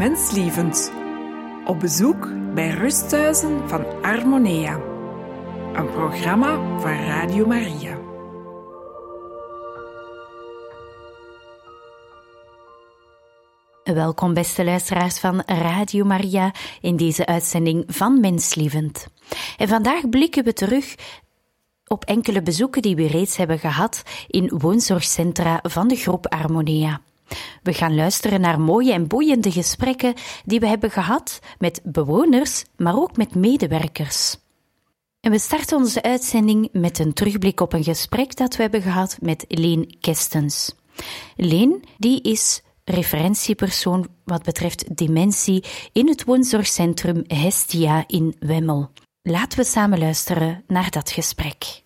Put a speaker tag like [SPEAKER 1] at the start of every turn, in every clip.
[SPEAKER 1] Menslievend. Op bezoek bij rusthuizen van Harmonia. Een programma van Radio Maria.
[SPEAKER 2] Welkom beste luisteraars van Radio Maria in deze uitzending van Menslievend. En vandaag blikken we terug op enkele bezoeken die we reeds hebben gehad in woonzorgcentra van de groep Harmonia. We gaan luisteren naar mooie en boeiende gesprekken die we hebben gehad met bewoners, maar ook met medewerkers. En we starten onze uitzending met een terugblik op een gesprek dat we hebben gehad met Leen Kestens. Leen, die is referentiepersoon wat betreft dementie in het woonzorgcentrum Hestia in Wemmel. Laten we samen luisteren naar dat gesprek.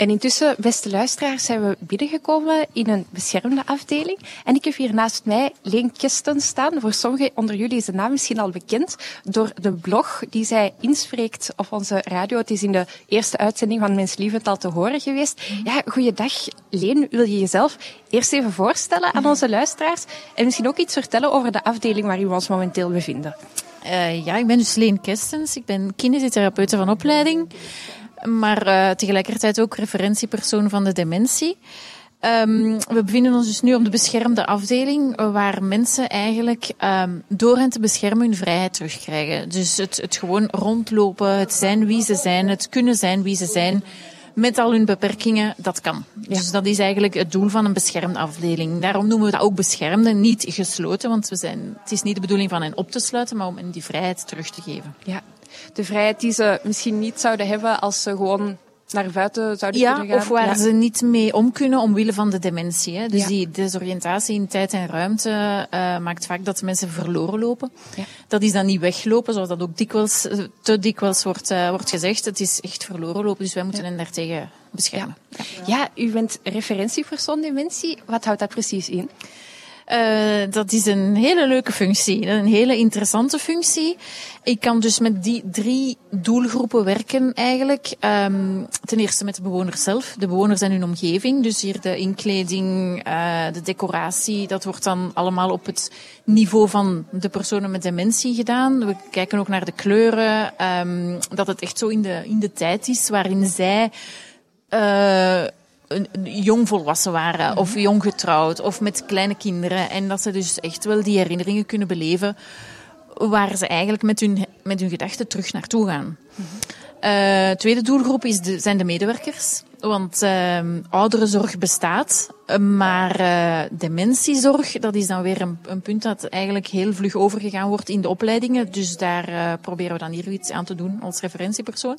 [SPEAKER 3] En intussen, beste luisteraars, zijn we binnengekomen in een beschermde afdeling. En ik heb hier naast mij Leen Kisten staan. Voor sommigen onder jullie is de naam misschien al bekend door de blog die zij inspreekt op onze radio. Het is in de eerste uitzending van Mens Lievend al te horen geweest. Ja, goeiedag Leen. Wil je jezelf eerst even voorstellen aan onze luisteraars? En misschien ook iets vertellen over de afdeling waar we ons momenteel bevinden?
[SPEAKER 4] Uh, ja, ik ben dus Leen Kestens. Ik ben kinesitherapeute van opleiding maar uh, tegelijkertijd ook referentiepersoon van de dementie. Um, we bevinden ons dus nu op de beschermde afdeling, waar mensen eigenlijk um, door hen te beschermen hun vrijheid terugkrijgen. Dus het, het gewoon rondlopen, het zijn wie ze zijn, het kunnen zijn wie ze zijn, met al hun beperkingen, dat kan. Ja. Dus dat is eigenlijk het doel van een beschermde afdeling. Daarom noemen we dat ook beschermde, niet gesloten, want we zijn, het is niet de bedoeling van hen op te sluiten, maar om hen die vrijheid terug te geven.
[SPEAKER 3] Ja, de vrijheid die ze misschien niet zouden hebben als ze gewoon naar buiten zouden
[SPEAKER 4] ja,
[SPEAKER 3] kunnen gaan.
[SPEAKER 4] Of waar ja. ze niet mee om kunnen omwille van de dementie. Hè. Dus ja. die desoriëntatie in tijd en ruimte uh, maakt vaak dat mensen verloren lopen. Ja. Dat is dan niet weglopen, zoals dat ook dikwijls, te dikwijls wordt, uh, wordt gezegd. Het is echt verloren lopen, dus wij moeten hen daartegen beschermen.
[SPEAKER 3] Ja. u bent referentiepersoon dementie. Wat houdt dat precies in?
[SPEAKER 4] Uh, dat is een hele leuke functie, een hele interessante functie. Ik kan dus met die drie doelgroepen werken eigenlijk. Um, ten eerste met de bewoners zelf, de bewoners en hun omgeving. Dus hier de inkleding, uh, de decoratie, dat wordt dan allemaal op het niveau van de personen met dementie gedaan. We kijken ook naar de kleuren, um, dat het echt zo in de, in de tijd is waarin zij uh, jong volwassen waren of jong getrouwd of met kleine kinderen. En dat ze dus echt wel die herinneringen kunnen beleven waar ze eigenlijk met hun, met hun gedachten terug naartoe gaan. Uh, tweede doelgroep is de, zijn de medewerkers. Want uh, ouderenzorg bestaat, maar uh, dementiezorg, dat is dan weer een, een, punt dat eigenlijk heel vlug overgegaan wordt in de opleidingen. Dus daar uh, proberen we dan hier iets aan te doen als referentiepersoon.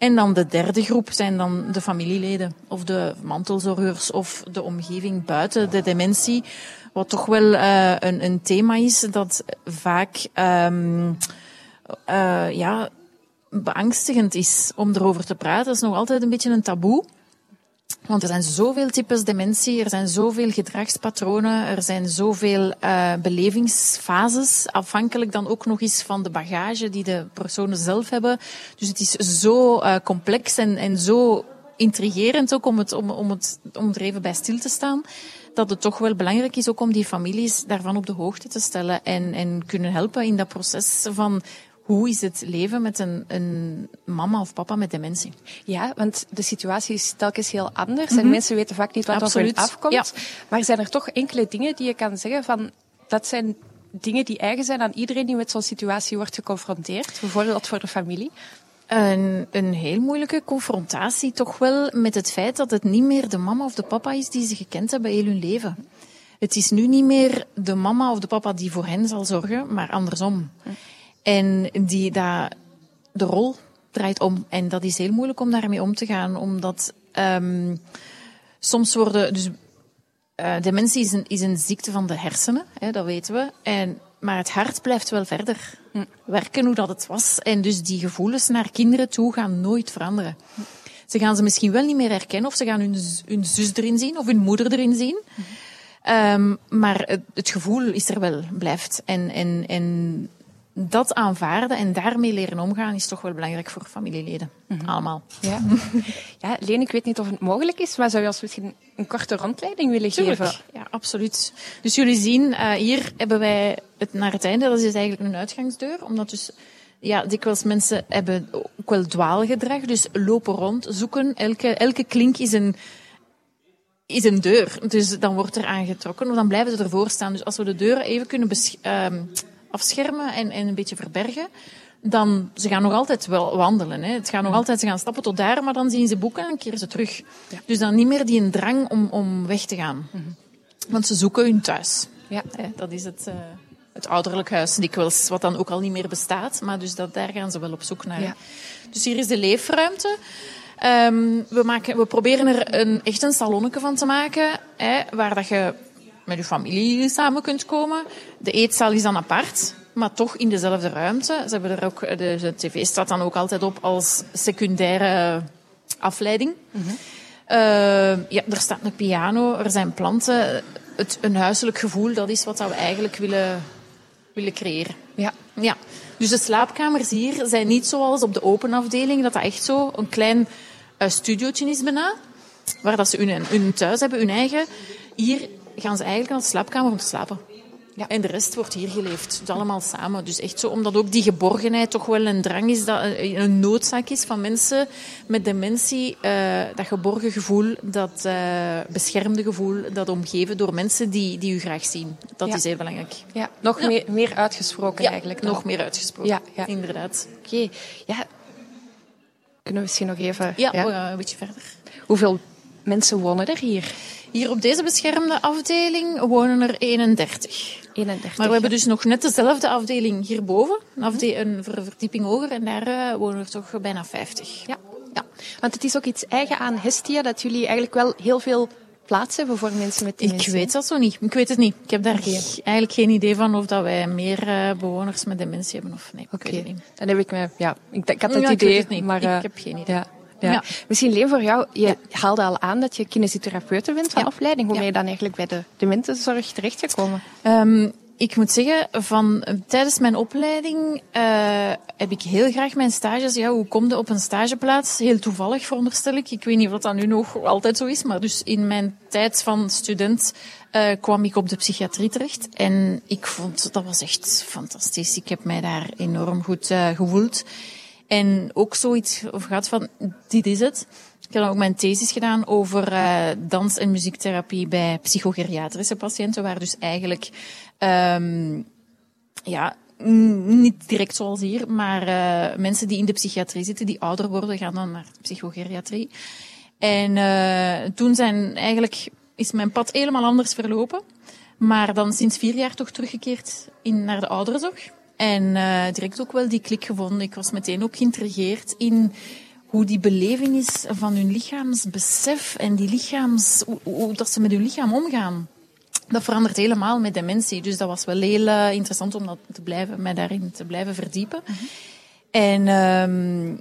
[SPEAKER 4] En dan de derde groep zijn dan de familieleden of de mantelzorgers of de omgeving buiten de dementie. Wat toch wel uh, een, een, thema is dat vaak um, uh, ja, beangstigend is om erover te praten. Dat is nog altijd een beetje een taboe. Want er zijn zoveel types dementie, er zijn zoveel gedragspatronen, er zijn zoveel uh, belevingsfases, afhankelijk dan ook nog eens van de bagage die de personen zelf hebben. Dus het is zo uh, complex en, en zo intrigerend ook om, het, om, om, het, om er even bij stil te staan, dat het toch wel belangrijk is ook om die families daarvan op de hoogte te stellen en, en kunnen helpen in dat proces van hoe is het leven met een, een, mama of papa met dementie?
[SPEAKER 3] Ja, want de situatie is telkens heel anders mm -hmm. en mensen weten vaak niet wat
[SPEAKER 4] Absoluut.
[SPEAKER 3] er afkomt. Ja. Maar zijn er toch enkele dingen die je kan zeggen van dat zijn dingen die eigen zijn aan iedereen die met zo'n situatie wordt geconfronteerd, bijvoorbeeld voor de familie?
[SPEAKER 4] Een, een heel moeilijke confrontatie toch wel met het feit dat het niet meer de mama of de papa is die ze gekend hebben heel hun leven. Het is nu niet meer de mama of de papa die voor hen zal zorgen, maar andersom. En die, dat, de rol draait om. En dat is heel moeilijk om daarmee om te gaan, omdat um, soms worden. Dus, uh, dementie is een, is een ziekte van de hersenen, hè, dat weten we. En, maar het hart blijft wel verder hm. werken hoe dat het was. En dus die gevoelens naar kinderen toe gaan nooit veranderen. Hm. Ze gaan ze misschien wel niet meer herkennen, of ze gaan hun, hun zus erin zien, of hun moeder erin zien. Hm. Um, maar het, het, gevoel is er wel, blijft. En, en, en dat aanvaarden en daarmee leren omgaan is toch wel belangrijk voor familieleden. -hmm. Allemaal.
[SPEAKER 3] Ja. ja, Leen, ik weet niet of het mogelijk is, maar zou je ons misschien een korte rondleiding willen
[SPEAKER 4] Tuurlijk.
[SPEAKER 3] geven?
[SPEAKER 4] Ja, absoluut. Dus jullie zien, uh, hier hebben wij het, naar het einde, dat is eigenlijk een uitgangsdeur, omdat dus ja, dikwijls mensen hebben ook wel dwaalgedrag, dus lopen rond, zoeken. Elke, elke klink is een, is een deur. Dus dan wordt er aangetrokken, of dan blijven ze ervoor staan. Dus als we de deuren even kunnen ehm, afschermen en, en een beetje verbergen, dan ze gaan nog altijd wel wandelen. Hè. Het gaan nog altijd, ze gaan stappen tot daar, maar dan zien ze boeken en keren ze terug. Ja. Dus dan niet meer die een drang om, om weg te gaan. Mm Want ze zoeken hun thuis. Ja. Hè, dat is het, uh, het ouderlijk huis dikwijls, wat dan ook al niet meer bestaat. Maar dus dat, daar gaan ze wel op zoek naar. Ja. Dus hier is de leefruimte. Um, we, maken, we proberen er een, echt een salonnetje van te maken, hè, waar dat je met je familie samen kunt komen. De eetzaal is dan apart maar toch in dezelfde ruimte. Ze hebben er ook, de, de tv staat dan ook altijd op als secundaire afleiding. Mm -hmm. uh, ja, er staat een piano, er zijn planten. Het, een huiselijk gevoel, dat is wat we eigenlijk willen, willen creëren. Ja. ja. Dus de slaapkamers hier zijn niet zoals op de open afdeling, dat dat echt zo een klein uh, studiootje is bijna. Waar dat ze hun, hun thuis hebben, hun eigen. Hier gaan ze eigenlijk naar de slaapkamer om te slapen. Ja. En de rest wordt hier geleefd. Dus allemaal samen. Dus echt zo, omdat ook die geborgenheid toch wel een drang is, dat, eh, een noodzaak is van mensen met dementie. Uh, dat geborgen gevoel, dat uh, beschermde gevoel, dat omgeven door mensen die, die u graag zien. Dat is heel belangrijk.
[SPEAKER 3] Ja, nog Meer, meer uitgesproken eigenlijk.
[SPEAKER 4] nog meer uitgesproken. Ja, inderdaad.
[SPEAKER 3] Oké, ja. Kunnen we misschien nog even...
[SPEAKER 4] Ja, een beetje verder.
[SPEAKER 3] Hoeveel mensen wonen er hier?
[SPEAKER 4] Hier op deze beschermde afdeling wonen er 31. 31 maar we hebben dus nog net dezelfde afdeling hierboven, een, een verdieping hoger, en daar uh, wonen er toch bijna 50.
[SPEAKER 3] Ja. ja, want het is ook iets eigen aan Hestia, dat jullie eigenlijk wel heel veel plaats hebben voor mensen met dementie.
[SPEAKER 4] Ik weet dat zo niet. Ik weet het niet. Ik heb daar eigenlijk geen idee van of dat wij meer uh, bewoners met dementie hebben of nee. Oké, okay.
[SPEAKER 3] dan heb ik me, ja, ik, ik had het ja, idee,
[SPEAKER 4] het
[SPEAKER 3] maar
[SPEAKER 4] uh, ik heb geen idee.
[SPEAKER 3] Ja. Ja. Misschien Leen voor jou, je haalde al aan dat je kinesitherapeute bent van opleiding. Hoe ben je dan eigenlijk bij de dementenzorg terechtgekomen?
[SPEAKER 4] Um, ik moet zeggen, van, tijdens mijn opleiding uh, heb ik heel graag mijn stages. Ja, hoe kom je op een stageplaats? Heel toevallig, veronderstel ik. Ik weet niet of dat nu nog altijd zo is, maar dus in mijn tijd van student uh, kwam ik op de psychiatrie terecht. En ik vond, dat was echt fantastisch. Ik heb mij daar enorm goed uh, gevoeld. En ook zoiets gehad van, dit is het. Ik heb ook mijn thesis gedaan over uh, dans- en muziektherapie bij psychogeriatrische patiënten, waar dus eigenlijk, um, ja, niet direct zoals hier, maar uh, mensen die in de psychiatrie zitten, die ouder worden, gaan dan naar psychogeriatrie. En uh, toen zijn eigenlijk, is mijn pad helemaal anders verlopen. Maar dan sinds vier jaar toch teruggekeerd in, naar de ouderenzorg. En uh, direct ook wel die klik gevonden. Ik was meteen ook geïntrigeerd in hoe die beleving is van hun lichaamsbesef en die lichaams, hoe, hoe dat ze met hun lichaam omgaan. Dat verandert helemaal met dementie. Dus dat was wel heel uh, interessant om dat te blijven, mij daarin te blijven verdiepen. Mm -hmm. En um,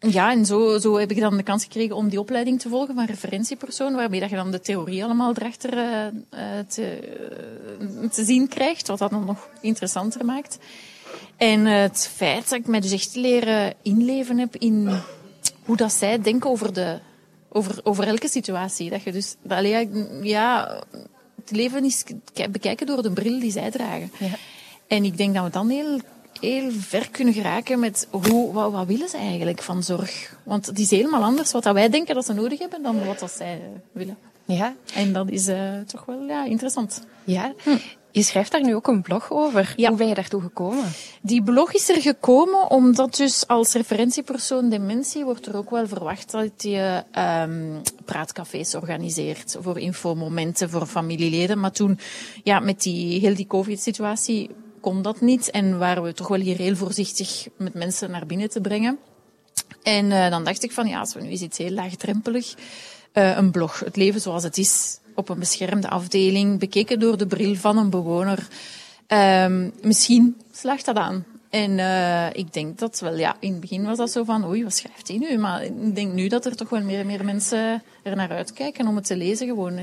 [SPEAKER 4] ja, en zo, zo heb ik dan de kans gekregen om die opleiding te volgen van referentiepersoon, waarmee dat je dan de theorie allemaal erachter uh, te, uh, te zien krijgt, wat dat dan nog interessanter maakt. En uh, het feit dat ik mij dus echt leren inleven heb in hoe dat zij denken over, de, over, over elke situatie. Dat je dus, dat, ja, het leven is bekijken door de bril die zij dragen. Ja. En ik denk dat we dan heel heel ver kunnen geraken met hoe, wat, wat willen ze eigenlijk van zorg. Want het is helemaal anders wat wij denken dat ze nodig hebben dan wat dat zij willen. Ja. En dat is uh, toch wel ja, interessant.
[SPEAKER 3] Ja. Hm. Je schrijft daar nu ook een blog over. Ja. Hoe ben je daartoe gekomen?
[SPEAKER 4] Die blog is er gekomen omdat dus als referentiepersoon dementie wordt er ook wel verwacht dat je um, praatcafés organiseert voor infomomenten voor familieleden. Maar toen, ja, met die, heel die covid-situatie kon dat niet en waren we toch wel hier heel voorzichtig met mensen naar binnen te brengen. En uh, dan dacht ik van ja, als we nu eens iets heel laagdrempelig, uh, een blog, het leven zoals het is, op een beschermde afdeling, bekeken door de bril van een bewoner. Um, misschien slaagt dat aan. En uh, ik denk dat wel, ja, in het begin was dat zo van, oei, wat schrijft hij nu? Maar ik denk nu dat er toch wel meer en meer mensen er naar uitkijken om het te lezen gewoon.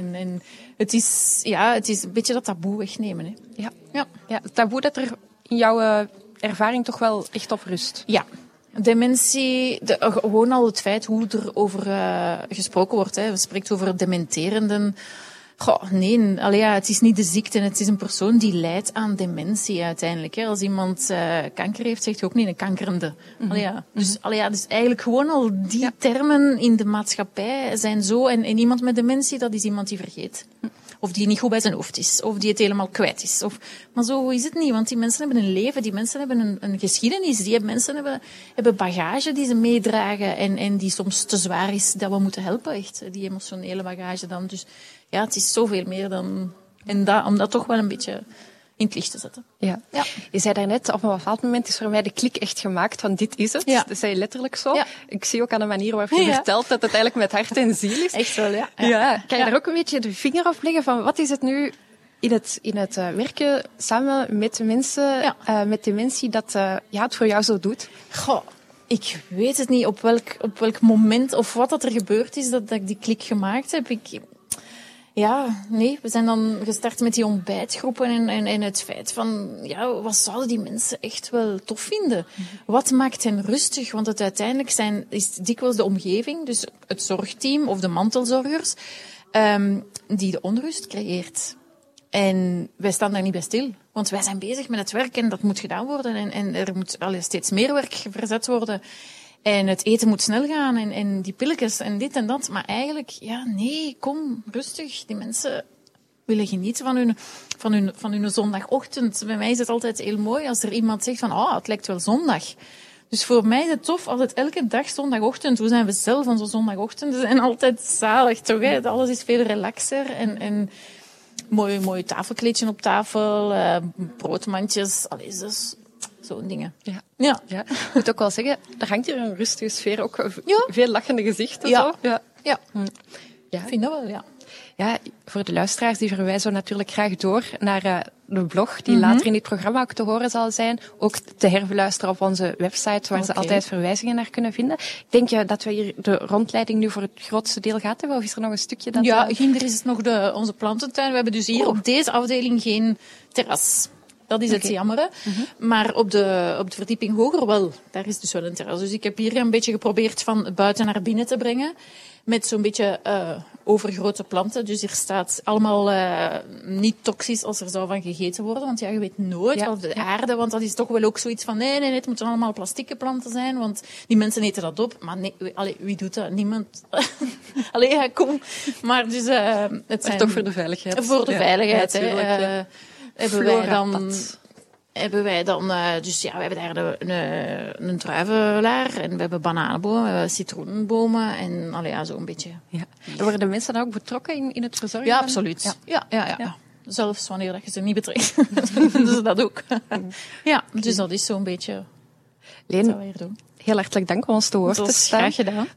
[SPEAKER 4] Het, is, ja, het is een beetje dat taboe wegnemen. Hè.
[SPEAKER 3] Ja. Ja. ja, het taboe dat er in jouw uh, ervaring toch wel echt op rust.
[SPEAKER 4] Ja, Dementie, de, gewoon al het feit hoe er over uh, gesproken wordt. Hè. We spreken over dementerenden. Goh, nee, allee, ja, het is niet de ziekte. Het is een persoon die lijdt aan dementie uiteindelijk. Hè. Als iemand uh, kanker heeft, zegt je ook niet een kankerende. Mm allee, ja. Dus, mm allee, ja, dus eigenlijk gewoon al die ja. termen in de maatschappij zijn zo. En, en iemand met dementie, dat is iemand die vergeet. Of die niet goed bij zijn hoofd is. Of die het helemaal kwijt is. Of, maar zo is het niet. Want die mensen hebben een leven. Die mensen hebben een, een geschiedenis. Die mensen hebben, hebben bagage die ze meedragen. En, en die soms te zwaar is dat we moeten helpen. Echt. Die emotionele bagage dan. Dus ja, het is zoveel meer dan... En dat, om dat toch wel een beetje in het licht te zetten.
[SPEAKER 3] Ja. ja. Je zei daarnet, op een bepaald moment is voor mij de klik echt gemaakt van dit is het. Ja. Dat zei je letterlijk zo. Ja. Ik zie ook aan de manier waarop je vertelt dat het eigenlijk met hart en ziel is.
[SPEAKER 4] Echt wel, ja.
[SPEAKER 3] ja. Kan je daar ook een beetje de vinger op leggen van wat is het nu in het, in het uh, werken samen met de mensen uh, met dementie dat uh, ja, het voor jou zo doet?
[SPEAKER 4] Goh, ik weet het niet op welk, op welk moment of wat dat er gebeurd is dat, dat ik die klik gemaakt heb. Ik, ja, nee, we zijn dan gestart met die ontbijtgroepen en, en, en het feit van, ja, wat zouden die mensen echt wel tof vinden? Wat maakt hen rustig? Want het uiteindelijk zijn, is dikwijls de omgeving, dus het zorgteam of de mantelzorgers, um, die de onrust creëert. En wij staan daar niet bij stil. Want wij zijn bezig met het werk en dat moet gedaan worden. En, en er moet al steeds meer werk verzet worden. En het eten moet snel gaan en, en die pilletjes en dit en dat. Maar eigenlijk, ja, nee, kom, rustig. Die mensen willen genieten van hun, van hun, van hun zondagochtend. Bij mij is het altijd heel mooi als er iemand zegt van, oh, het lijkt wel zondag. Dus voor mij is het tof als het elke dag zondagochtend, hoe zijn we zelf onze zondagochtenden zijn altijd zalig, toch? Hè? Alles is veel relaxer en, en mooi, mooi tafelkleedje op tafel, uh, broodmandjes, alles. Dus zo'n dingen.
[SPEAKER 3] Ja. Ja. ja. Ik moet ook wel zeggen, er hangt hier een rustige sfeer, ook veel lachende gezichten. Ja. Zo.
[SPEAKER 4] Ja. Ja. Hm. ja. Ik vind dat wel, ja.
[SPEAKER 3] Ja, voor de luisteraars, die verwijzen we natuurlijk graag door naar uh, de blog, die mm -hmm. later in dit programma ook te horen zal zijn. Ook te herbeluisteren op onze website, waar okay. ze altijd verwijzingen naar kunnen vinden. Denk je dat we hier de rondleiding nu voor het grootste deel gehad hebben? Of is er nog een stukje dat...
[SPEAKER 4] Ja, uh... ginder is het nog de, onze plantentuin. We hebben dus hier oh. op deze afdeling geen terras. Dat is het okay. jammer. Mm -hmm. Maar op de, op de verdieping hoger wel. Daar is dus wel een terras. Dus ik heb hier een beetje geprobeerd van buiten naar binnen te brengen. Met zo'n beetje uh, overgrote planten. Dus hier staat allemaal uh, niet toxisch als er zou van gegeten worden. Want ja, je weet nooit ja. of de aarde. Want dat is toch wel ook zoiets van nee, nee, nee, het moeten allemaal plastieke planten zijn. Want die mensen eten dat op. Maar nee, allee, wie doet dat? Niemand. allee, ja, kom. Maar dus... Uh,
[SPEAKER 3] het zijn... toch voor de veiligheid.
[SPEAKER 4] Voor de veiligheid, hè. Hebben wij dan hebben wij dan, uh, dus ja, we hebben daar een, een, een druivenlaar en we hebben bananenbomen, we hebben citroenbomen en allee, ja, zo een beetje. Ja.
[SPEAKER 3] Worden de mensen dan ook betrokken in, in het verzorgen?
[SPEAKER 4] Ja, absoluut. Ja. Ja, ja, ja. Zelfs wanneer dat je ze niet betrekt, doen ze dat ook. ja, dus dat is zo'n beetje
[SPEAKER 3] Leen, wat we hier doen. Heel hartelijk dank om ons te woord te staan.
[SPEAKER 4] Graag gedaan.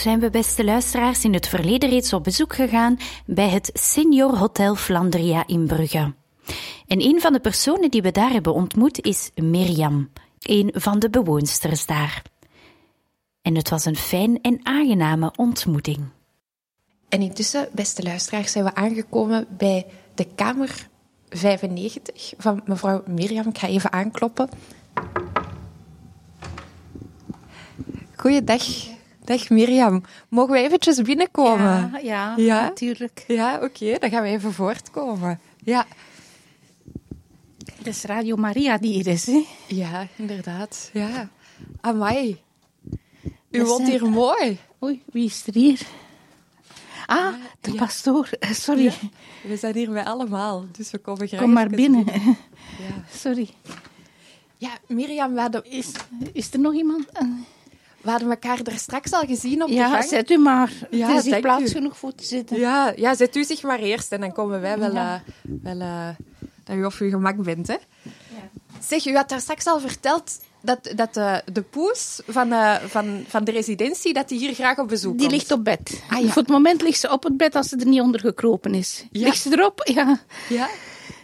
[SPEAKER 2] Zijn we, beste luisteraars, in het verleden reeds op bezoek gegaan bij het Senior Hotel Flandria in Brugge. En een van de personen die we daar hebben ontmoet is Mirjam, een van de bewoonsters daar. En het was een fijn en aangename ontmoeting.
[SPEAKER 3] En intussen, beste luisteraars, zijn we aangekomen bij de kamer 95 van mevrouw Mirjam. Ik ga even aankloppen. Goeiedag. Dag Mirjam. Mogen we eventjes binnenkomen?
[SPEAKER 5] Ja, ja,
[SPEAKER 3] Ja?
[SPEAKER 5] natuurlijk.
[SPEAKER 3] Ja, oké. Dan gaan we even voortkomen. Ja.
[SPEAKER 5] Het is Radio Maria die hier is. Hè?
[SPEAKER 3] Ja, inderdaad. Ja. Amai. U woont hier mooi.
[SPEAKER 5] Oei, wie is er hier? Ah, de
[SPEAKER 3] ja.
[SPEAKER 5] pastoor. Eh, Sorry,
[SPEAKER 3] Ja. We zijn hier met allemaal, dus we komen graag
[SPEAKER 5] kom maar binnen.
[SPEAKER 3] Ja.
[SPEAKER 5] Sorry.
[SPEAKER 3] ja, Mirjam, we hadden,
[SPEAKER 5] Is, is er nog iemand?
[SPEAKER 3] We hadden elkaar er straks al gezien op de
[SPEAKER 5] Ja,
[SPEAKER 3] gang.
[SPEAKER 5] zet u maar.
[SPEAKER 3] Ja,
[SPEAKER 5] het is hier plaats
[SPEAKER 3] u.
[SPEAKER 5] genoeg voor te zitten.
[SPEAKER 3] Ja, ja, zet u zich maar eerst en dan komen wij wel,
[SPEAKER 5] Ja.
[SPEAKER 3] eh, wel eh, dat u op uw gemak bent. Hè? Zeg, u had daar straks al verteld dat, dat de, de poes van, eh, van, van de residentie dat die hier graag op bezoek
[SPEAKER 5] Die
[SPEAKER 3] komt.
[SPEAKER 5] ligt op bed.
[SPEAKER 3] Ah, ja.
[SPEAKER 5] Voor het moment ligt ze op het bed als ze er niet onder gekropen is.
[SPEAKER 3] Ja.
[SPEAKER 5] Ligt ze erop? Ja.
[SPEAKER 3] Ja?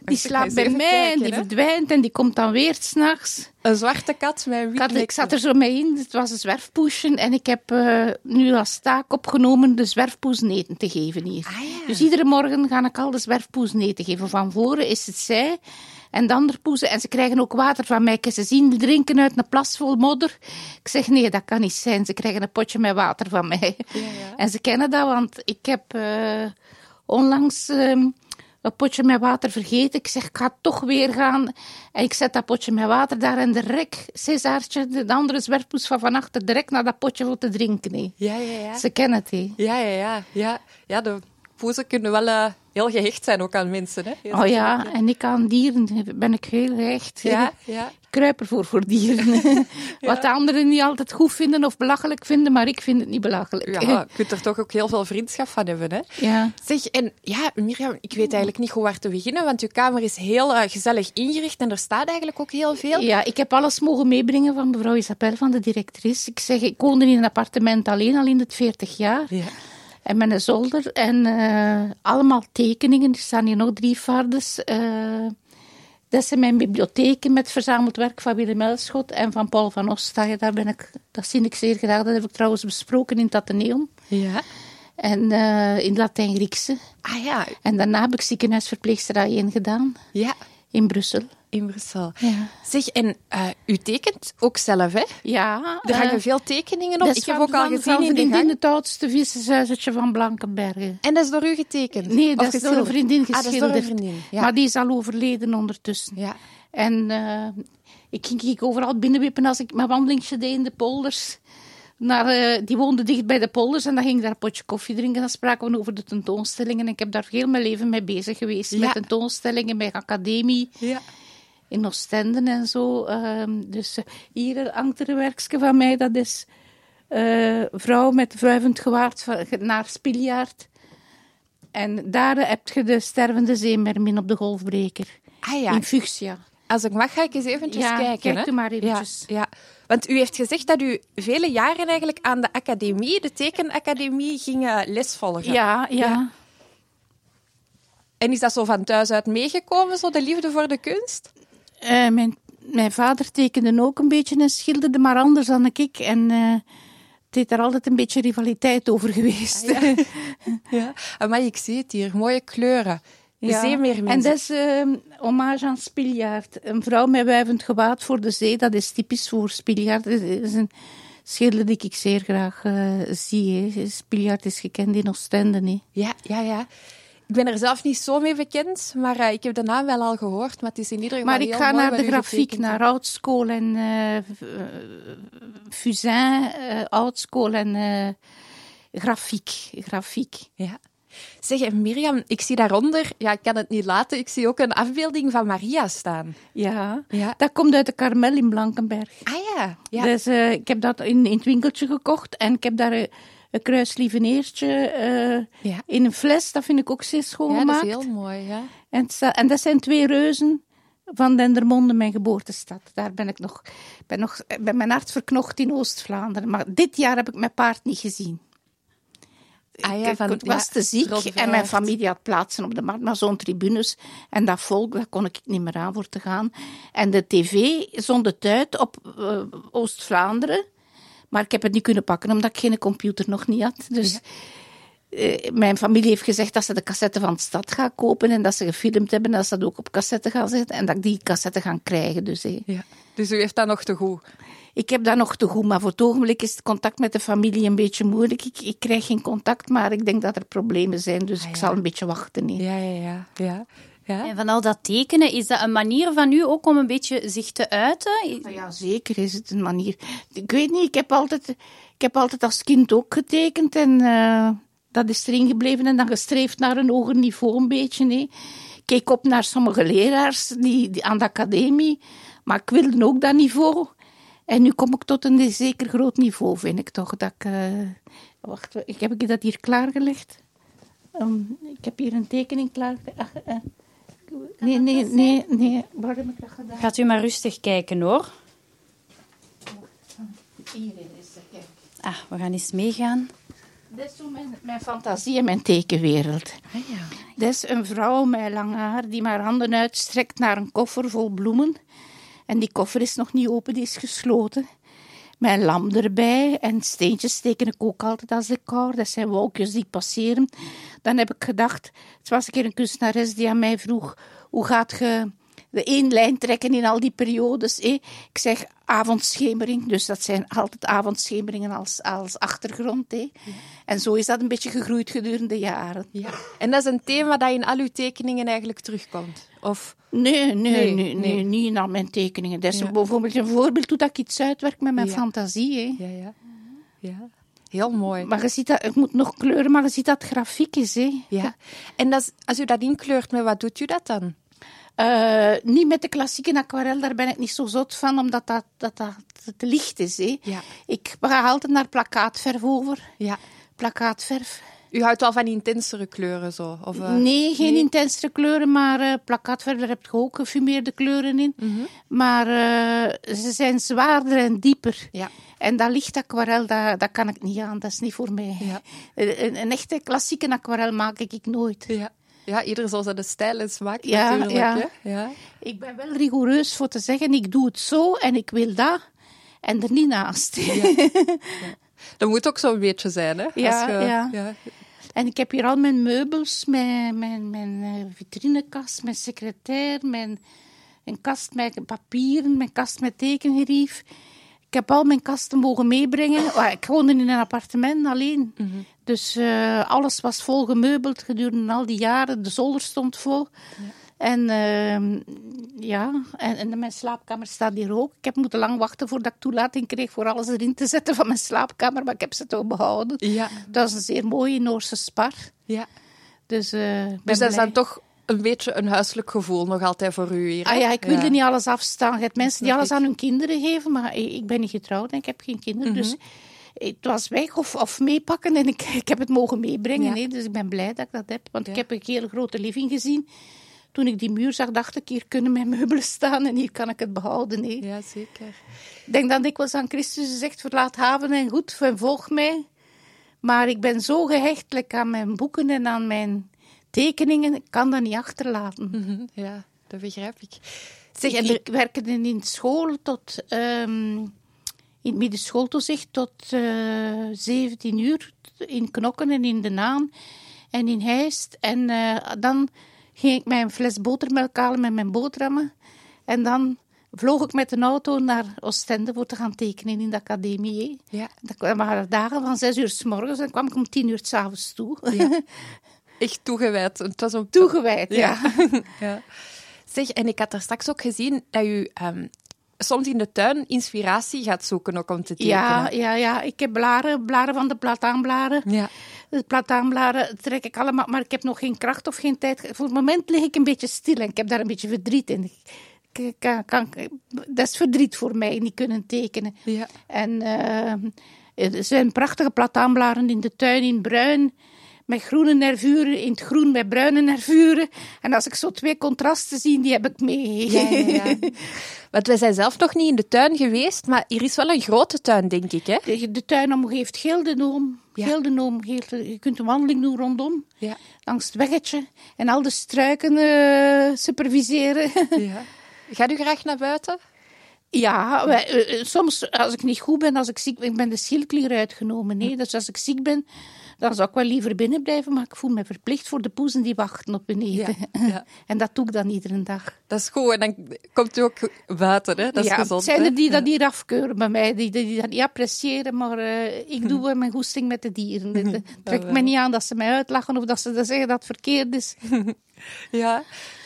[SPEAKER 5] Die slaapt bij mij en die verdwijnt en die komt dan weer s'nachts.
[SPEAKER 3] Een zwarte kat met een
[SPEAKER 5] Ik, zat er zo mee in, het was een zwerfpoesje en ik heb eh, nu als taak opgenomen de zwerfpoes eten te geven hier.
[SPEAKER 3] Ah, ja.
[SPEAKER 5] Dus iedere morgen ga ik al de zwerfpoes eten geven. Van voren is het zij en de andere poezen. En ze krijgen ook water van mij. Ze zien drinken uit een plas vol modder. Ik zeg nee, dat kan niet zijn. Ze krijgen een potje met water van mij. En ze kennen dat, want ik heb eh, onlangs... ehm, een potje met water vergeten. Ik zeg, ik ga toch weer gaan. En ik zet dat potje met water daar in de rek. Césartje, de andere zwerfpoes van van achter, direct naar dat potje voor te drinken.
[SPEAKER 3] Ja, ja, ja.
[SPEAKER 5] Ze kennen het. hè.
[SPEAKER 3] Ja, ja, ja. ja. ja de poezen kunnen wel eh, heel gehecht zijn ook aan mensen. Hè? Heel
[SPEAKER 5] Oh ja, en ik aan dieren ben ik heel echt.
[SPEAKER 3] Ja, ja.
[SPEAKER 5] Ik kruip ervoor voor dieren. Wat de anderen niet altijd goed vinden of belachelijk vinden, maar ik vind het niet belachelijk.
[SPEAKER 3] Ja, je kunt er toch ook heel veel vriendschap van hebben. Hè?
[SPEAKER 5] Ja.
[SPEAKER 3] Zeg, en ja, Mirjam, ik weet eigenlijk niet goed waar te beginnen, want uw kamer is heel eh, gezellig ingericht en er staat eigenlijk ook heel veel.
[SPEAKER 5] Ja, ik heb alles mogen meebrengen van mevrouw Isabel, van de directrice. Ik zeg, ik woonde in een appartement alleen al in het 40 jaar.
[SPEAKER 3] Ja.
[SPEAKER 5] En met een zolder en eh, allemaal tekeningen. Er staan hier nog drie vardes. eh, dat zijn mijn bibliotheken met verzameld werk van Willem Elschot en van Paul van Ostaaien. Daar ben ik, dat zie ik zeer graag. Dat heb ik trouwens besproken in het Atheneum.
[SPEAKER 3] Ja.
[SPEAKER 5] En eh, in Latijn-Griekse.
[SPEAKER 3] Ah ja,
[SPEAKER 5] En daarna heb ik ziekenhuisverpleegsterij 1 gedaan.
[SPEAKER 3] ja,
[SPEAKER 5] In Brussel.
[SPEAKER 3] in Brussel.
[SPEAKER 5] Ja.
[SPEAKER 3] Zeg, en eh, u tekent ook zelf, hè?
[SPEAKER 5] Ja.
[SPEAKER 3] Er hangen
[SPEAKER 5] eh,
[SPEAKER 3] veel tekeningen op. Ik heb ook al gezien
[SPEAKER 5] van
[SPEAKER 3] in de
[SPEAKER 5] het oudste vissershuisje van Blankenbergen.
[SPEAKER 3] En dat is door u getekend?
[SPEAKER 5] Nee,
[SPEAKER 3] Of
[SPEAKER 5] dat is door een
[SPEAKER 3] geschilderd?
[SPEAKER 5] vriendin
[SPEAKER 3] Ah, dat is
[SPEAKER 5] geschilderd.
[SPEAKER 3] door een vriendin, ja.
[SPEAKER 5] Maar die is al overleden ondertussen.
[SPEAKER 3] Ja.
[SPEAKER 5] En eh, ik ging ik overal binnenwippen als ik mijn wandelingje deed in de polders. Naar, eh, die woonde dicht bij de polders en dan ging ik daar een potje koffie drinken. Dan spraken we over de tentoonstellingen. En ik heb daar heel mijn leven mee bezig geweest.
[SPEAKER 3] Ja.
[SPEAKER 5] Met tentoonstellingen, bij academie,
[SPEAKER 3] Ja.
[SPEAKER 5] in Oostende en zo. Ehm, dus eh, hier hangt er een werkje van mij. Dat is eh vrouw met wruivend gewaard naar Spiljaard. En daar heb je de stervende zeemermin op de golfbreker.
[SPEAKER 3] Ah ja,
[SPEAKER 5] In Fuchsia.
[SPEAKER 3] als ik mag ga ik eens eventjes
[SPEAKER 5] Ja,
[SPEAKER 3] kijken.
[SPEAKER 5] kijk
[SPEAKER 3] hè?
[SPEAKER 5] maar eventjes.
[SPEAKER 3] Ja, ja. Want u heeft gezegd dat u vele jaren eigenlijk aan de academie, de tekenacademie, ging les volgen.
[SPEAKER 5] Ja, ja.
[SPEAKER 3] Ja. En is dat zo van thuis uit meegekomen, zo de liefde voor de kunst?
[SPEAKER 5] Eh, mijn, mijn vader tekende ook een beetje en schilderde, maar anders dan ik. En eh het heeft daar altijd een beetje rivaliteit over geweest.
[SPEAKER 3] Ah, Ja. Maar ik zie het hier, mooie kleuren.
[SPEAKER 5] Ja.
[SPEAKER 3] zeemeermin.
[SPEAKER 5] En dat is eh, hommage aan Spiljaard. Een vrouw met wuivend gewaad voor de zee, dat is typisch voor Spiljaard. Dat is een schilder die ik zeer graag eh, zie. Hè. Spiljaard is gekend in Oostende. hè.
[SPEAKER 3] Ja, ja, ja. Ik ben er zelf niet zo mee bekend, maar eh, ik heb de naam wel al gehoord. Maar het is in ieder geval
[SPEAKER 5] Maar ik ga naar de grafiek, naar. Oudschool en eh, Fusain, eh Oudschool en grafiek. grafiek.
[SPEAKER 3] Ja. Zeg, Mirjam, ik zie daaronder, ja, ik kan het niet laten, ik zie ook een afbeelding van Maria staan.
[SPEAKER 5] Ja.
[SPEAKER 3] Ja.
[SPEAKER 5] dat komt uit de Karmel in Blankenberg.
[SPEAKER 3] Ah ja. ja.
[SPEAKER 5] Dus eh, ik heb dat in, in het winkeltje gekocht en ik heb daar een, een kruislieveneertje eh,
[SPEAKER 3] Ja.
[SPEAKER 5] in een fles. Dat vind ik ook zeer schoon
[SPEAKER 3] ja, dat is heel mooi, ja.
[SPEAKER 5] En, en dat zijn twee reuzen van Dendermonde, mijn geboortestad. Daar ben ik nog, ben nog ben mijn hart verknocht in Oost-Vlaanderen. Maar dit jaar heb ik mijn paard niet gezien.
[SPEAKER 3] Ah ja, van-
[SPEAKER 5] ik was
[SPEAKER 3] ja,
[SPEAKER 5] te ziek en mijn familie had plaatsen op de markt, maar zo'n tribunes en dat volk, daar kon ik niet meer aan voor te gaan. En de tv zond het uit op eh, Oost-Vlaanderen, maar ik heb het niet kunnen pakken omdat ik geen computer nog niet had. Dus mijn familie heeft gezegd dat ze de cassette van de stad gaan kopen en dat ze gefilmd hebben en dat ze dat ook op cassette gaan zetten en dat ik die cassette gaan krijgen. Dus, eh.
[SPEAKER 3] Ja. Dus u heeft dat nog te goed.
[SPEAKER 5] Ik heb dat nog te goed, maar voor het ogenblik is het contact met de familie een beetje moeilijk. Ik, ik krijg geen contact, maar ik denk dat er problemen zijn, dus ik
[SPEAKER 3] ja.
[SPEAKER 5] zal een beetje wachten. hè.
[SPEAKER 3] Ja, ja, ja. ja. ja.
[SPEAKER 2] En van al dat tekenen, is dat een manier van u ook om een beetje zich te uiten?
[SPEAKER 5] Maar Ja, zeker is het een manier. Ik weet niet, ik heb altijd, ik heb altijd als kind ook getekend en eh, dat is erin gebleven en dan gestreefd naar een hoger niveau een beetje. hè. Ik keek op naar sommige leraars die, die aan de academie, maar ik wilde ook dat niveau. En nu kom ik tot een zeker groot niveau, vind ik toch. Dat ik, eh, wacht, ik heb ik dat hier klaargelegd? Ehm, ik heb hier een tekening klaar. ach, eh, nee, nee, nee, nee. Waar heb ik dat gedaan?
[SPEAKER 2] Gaat u maar rustig kijken hoor.
[SPEAKER 5] Hierin is het, kijk.
[SPEAKER 2] Ah, we gaan eens meegaan.
[SPEAKER 5] Dat is zo mijn, mijn fantasie en mijn tekenwereld.
[SPEAKER 3] Ah, ja.
[SPEAKER 5] Dat is een vrouw met lang haar die haar handen uitstrekt naar een koffer vol bloemen. En die koffer is nog niet open, die is gesloten. Een lam erbij en steentjes teken ik ook altijd als decor. Dat zijn wolkjes die passeren. Dan heb ik gedacht, het was een keer een kunstenares die aan mij vroeg, hoe gaat je de één lijn trekken in al die periodes? eh? Ik zeg avondschemering, dus dat zijn altijd avondschemeringen als, als achtergrond. eh? En zo is dat een beetje gegroeid gedurende jaren.
[SPEAKER 3] Ja. En dat is een thema dat in al uw tekeningen eigenlijk terugkomt? Of...
[SPEAKER 5] Nee, nee,
[SPEAKER 3] Nee,
[SPEAKER 5] nee, niet in al mijn tekeningen. Dat is
[SPEAKER 3] Ja.
[SPEAKER 5] bijvoorbeeld een voorbeeld hoe dat ik iets uitwerk met mijn fantasie. Hè.
[SPEAKER 3] Ja, ja. ja. Heel mooi.
[SPEAKER 5] Maar je ziet dat, ik moet nog kleuren, maar je ziet dat het grafiek is. Hè.
[SPEAKER 3] Ja. En dat als u dat inkleurt, met wat doet u dat dan?
[SPEAKER 5] Eh, niet met de klassieke aquarel, daar ben ik niet zo zot van, omdat dat, dat, dat te licht is. Hè.
[SPEAKER 3] Ja.
[SPEAKER 5] Ik ga altijd naar plakkaatverf over.
[SPEAKER 3] Ja.
[SPEAKER 5] Plakkaatverf.
[SPEAKER 3] U houdt wel van intensere kleuren zo? Of, eh,
[SPEAKER 5] nee, geen
[SPEAKER 3] nee?
[SPEAKER 5] intensere kleuren, maar eh plakkaatverf, daar heb je ook gefumeerde kleuren in.
[SPEAKER 3] Mhm.
[SPEAKER 5] Maar ze zijn zwaarder en dieper.
[SPEAKER 3] Ja.
[SPEAKER 5] En dat licht aquarel, dat, dat kan ik niet aan. Dat is niet voor mij.
[SPEAKER 3] Ja.
[SPEAKER 5] Een, een echte klassieke aquarel maak ik nooit.
[SPEAKER 3] Ja. Ja, ieder zo zijn stijl en smaak
[SPEAKER 5] Ja,
[SPEAKER 3] natuurlijk.
[SPEAKER 5] ja.
[SPEAKER 3] Ja.
[SPEAKER 5] Ik ben wel rigoureus voor te zeggen, ik doe het zo en ik wil dat. En er niet naast.
[SPEAKER 3] Dat moet ook zo'n beetje zijn, hè?
[SPEAKER 5] Ja,
[SPEAKER 3] Als je-
[SPEAKER 5] ja.
[SPEAKER 3] ja.
[SPEAKER 5] En ik heb hier al mijn meubels, mijn, mijn, mijn eh, vitrinekast, mijn secretair, mijn een kast met papieren, mijn kast met tekengerief. Ik heb al mijn kasten mogen meebrengen. Oh, ik woonde in een appartement alleen. Dus eh, alles was vol gemeubeld gedurende al die jaren. De zolder stond vol. En ehm, ja, en, en mijn slaapkamer staat hier ook. Ik heb moeten lang wachten voordat ik toelating kreeg voor alles erin te zetten van mijn slaapkamer, maar ik heb ze toch behouden.
[SPEAKER 3] Ja.
[SPEAKER 5] Dat is een zeer mooie Noorse spar.
[SPEAKER 3] ja.
[SPEAKER 5] Dus, ben
[SPEAKER 3] Dus dat is
[SPEAKER 5] blij.
[SPEAKER 3] dan toch een beetje een huiselijk gevoel nog altijd voor u hier. hè?
[SPEAKER 5] Ah ja, ik wilde
[SPEAKER 3] Ja.
[SPEAKER 5] niet alles afstaan. Je hebt mensen die alles
[SPEAKER 3] ik.
[SPEAKER 5] aan hun kinderen geven, maar ik, ik ben niet getrouwd en ik heb geen kinderen.
[SPEAKER 3] Mhm.
[SPEAKER 5] Dus het was weg of, of meepakken en ik, ik heb het mogen meebrengen.
[SPEAKER 3] Ja.
[SPEAKER 5] hè. Dus ik ben blij dat ik dat heb, want ik heb een hele grote living gezien. Toen ik die muur zag, dacht ik, hier kunnen mijn meubelen staan en hier kan ik het behouden. hè.
[SPEAKER 3] Ja, zeker.
[SPEAKER 5] Ik denk dat dikwijls aan Christus gezegd, verlaat haven en goed en volg mij. Maar ik ben zo gehechtelijk aan mijn boeken en aan mijn tekeningen, kan dat niet achterlaten.
[SPEAKER 3] Ja, dat begrijp ik. Zeg,
[SPEAKER 5] ik,
[SPEAKER 3] er-
[SPEAKER 5] ik werkte in school tot, ehm, in het middenschooltoezicht tot eh 17 uur in Knokken en in De Naan en in Heist. En eh, dan ging ik mijn fles botermelk halen met mijn boterhammen. En dan vloog ik met een auto naar Oostende voor te gaan tekenen in de academie. hè.
[SPEAKER 3] Ja.
[SPEAKER 5] Dat waren dagen van 6 uur s morgens en kwam ik om 10 uur s avonds toe.
[SPEAKER 3] echt toegewijd. Het was een
[SPEAKER 5] Toegewijd, ja.
[SPEAKER 3] ja. Zeg, en ik had daar straks ook gezien dat u ehm, soms in de tuin inspiratie gaat zoeken ook om te tekenen.
[SPEAKER 5] Ja, ja, ja. Ik heb blaren, blaren van de plataanblaren.
[SPEAKER 3] Ja.
[SPEAKER 5] De plataanblaren trek ik allemaal, maar ik heb nog geen kracht of geen tijd. Voor het moment lig ik een beetje stil en ik heb daar een beetje verdriet in. Ik kan, kan, dat is verdriet voor mij, niet kunnen tekenen.
[SPEAKER 3] Ja.
[SPEAKER 5] En eh, er zijn prachtige plataanblaren in de tuin in bruin. Met groene nervuren, in het groen met bruine nervuren. En als ik zo twee contrasten zie, die heb ik mee.
[SPEAKER 3] Ja, ja, ja. Want wij zijn zelf nog niet in de tuin geweest, maar hier is wel een grote tuin, denk ik, hè?
[SPEAKER 5] De, de tuin omgeeft Gildenoom, Ja. Je kunt een wandeling doen rondom,
[SPEAKER 3] Ja.
[SPEAKER 5] langs het weggetje. En al de struiken eh, superviseren.
[SPEAKER 3] ja. Gaat u graag naar buiten?
[SPEAKER 5] Ja, wij, eh, eh, soms als ik niet goed ben, als ik ziek ben, ik ben de schildklier uitgenomen. Nee? Dus als ik ziek ben, dan zou ik wel liever binnen blijven, maar ik voel me verplicht voor de poezen die wachten op beneden.
[SPEAKER 3] Ja, ja.
[SPEAKER 5] En dat doe ik dan iedere dag.
[SPEAKER 3] Dat is goed. En dan komt u ook buiten, hè? Dat is
[SPEAKER 5] ja,
[SPEAKER 3] gezond.
[SPEAKER 5] zijn er die dat niet afkeuren bij mij, die, die, dat niet appreciëren, maar eh, ik doe mijn goesting met de dieren. Het trekt me niet aan dat ze mij uitlachen of dat ze zeggen dat het verkeerd is.
[SPEAKER 3] Ja.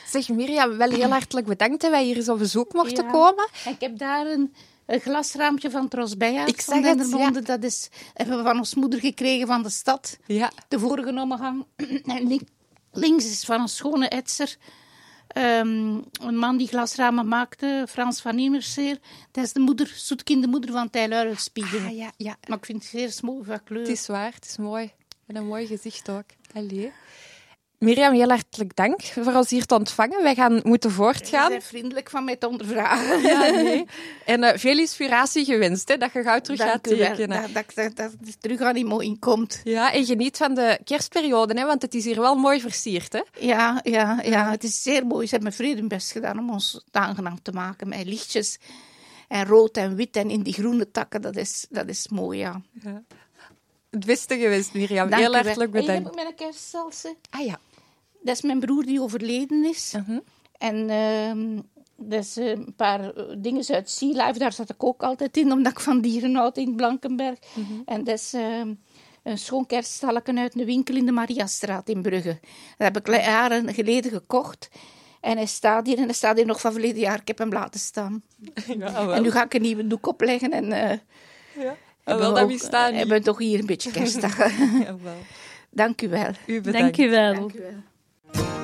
[SPEAKER 3] Zeg Mirjam, wel heel hartelijk bedankt dat wij hier eens op bezoek mochten komen.
[SPEAKER 5] En ik heb daar een, een glasraampje van Trosbeja
[SPEAKER 3] Ik
[SPEAKER 5] van
[SPEAKER 3] zag het,
[SPEAKER 5] Dendermonde. Dat is, hebben we van ons moeder gekregen van de stad.
[SPEAKER 3] Ja.
[SPEAKER 5] de vorige omgang. En link- links is van een schone etser. Ehm, een man die glasramen maakte, Frans van Niemerseer. Dat is de moeder, zoetkind, de moeder van Tijl Uilenspiegel.
[SPEAKER 3] Ah, ja, ja.
[SPEAKER 5] Maar ik vind het zeer mooi van kleur.
[SPEAKER 3] Het is waar, het is mooi. En een mooi gezicht ook. Allee. Mirjam, heel hartelijk dank voor ons hier te ontvangen. Wij gaan moeten
[SPEAKER 5] Ze
[SPEAKER 3] voortgaan.
[SPEAKER 5] zijn vriendelijk van mij te ondervragen.
[SPEAKER 3] Ja, nee. En eh, veel inspiratie gewenst, hè, dat je gauw terug gaat
[SPEAKER 5] Dank
[SPEAKER 3] tekenen.
[SPEAKER 5] Dat, dat, dat, terug aan die mooi inkomt.
[SPEAKER 3] Ja, en geniet van de kerstperiode, hè, want het is hier wel mooi versierd. Hè?
[SPEAKER 5] Ja, ja, ja, het is zeer mooi. Ze hebben vrede best gedaan om ons het aangenaam te maken met lichtjes. En rood en wit en in die groene takken, dat is, dat is mooi, ja.
[SPEAKER 3] Het beste gewenst, Mirjam.
[SPEAKER 5] Dank
[SPEAKER 3] heel hartelijk
[SPEAKER 5] En
[SPEAKER 3] bedankt.
[SPEAKER 5] heb ik mijn kerstsalse.
[SPEAKER 3] Ah ja.
[SPEAKER 5] Dat is mijn broer die overleden is.
[SPEAKER 3] Mhm.
[SPEAKER 5] En ehm dat is eh, een paar eh, dingen uit Sea Life, daar zat ik ook altijd in, omdat ik van dieren houd in Blankenberg.
[SPEAKER 3] Mhm.
[SPEAKER 5] En dat is ehm, een schoon kerststalken uit een winkel in de Mariastraat in Brugge. Dat heb ik jaren geleden gekocht. En hij staat hier en hij staat hier nog van verleden jaar. Ik heb hem laten staan.
[SPEAKER 3] Ja, wel.
[SPEAKER 5] En nu ga ik een nieuwe doek opleggen en... eh
[SPEAKER 3] Ja.
[SPEAKER 5] hebben
[SPEAKER 3] wel,
[SPEAKER 5] we ook-
[SPEAKER 3] we staan
[SPEAKER 5] hebben we toch hier een beetje kerstdag.
[SPEAKER 3] Jawel.
[SPEAKER 5] Dank u wel.
[SPEAKER 3] U bedankt.
[SPEAKER 2] Dank u wel.
[SPEAKER 5] Dank u wel.
[SPEAKER 6] you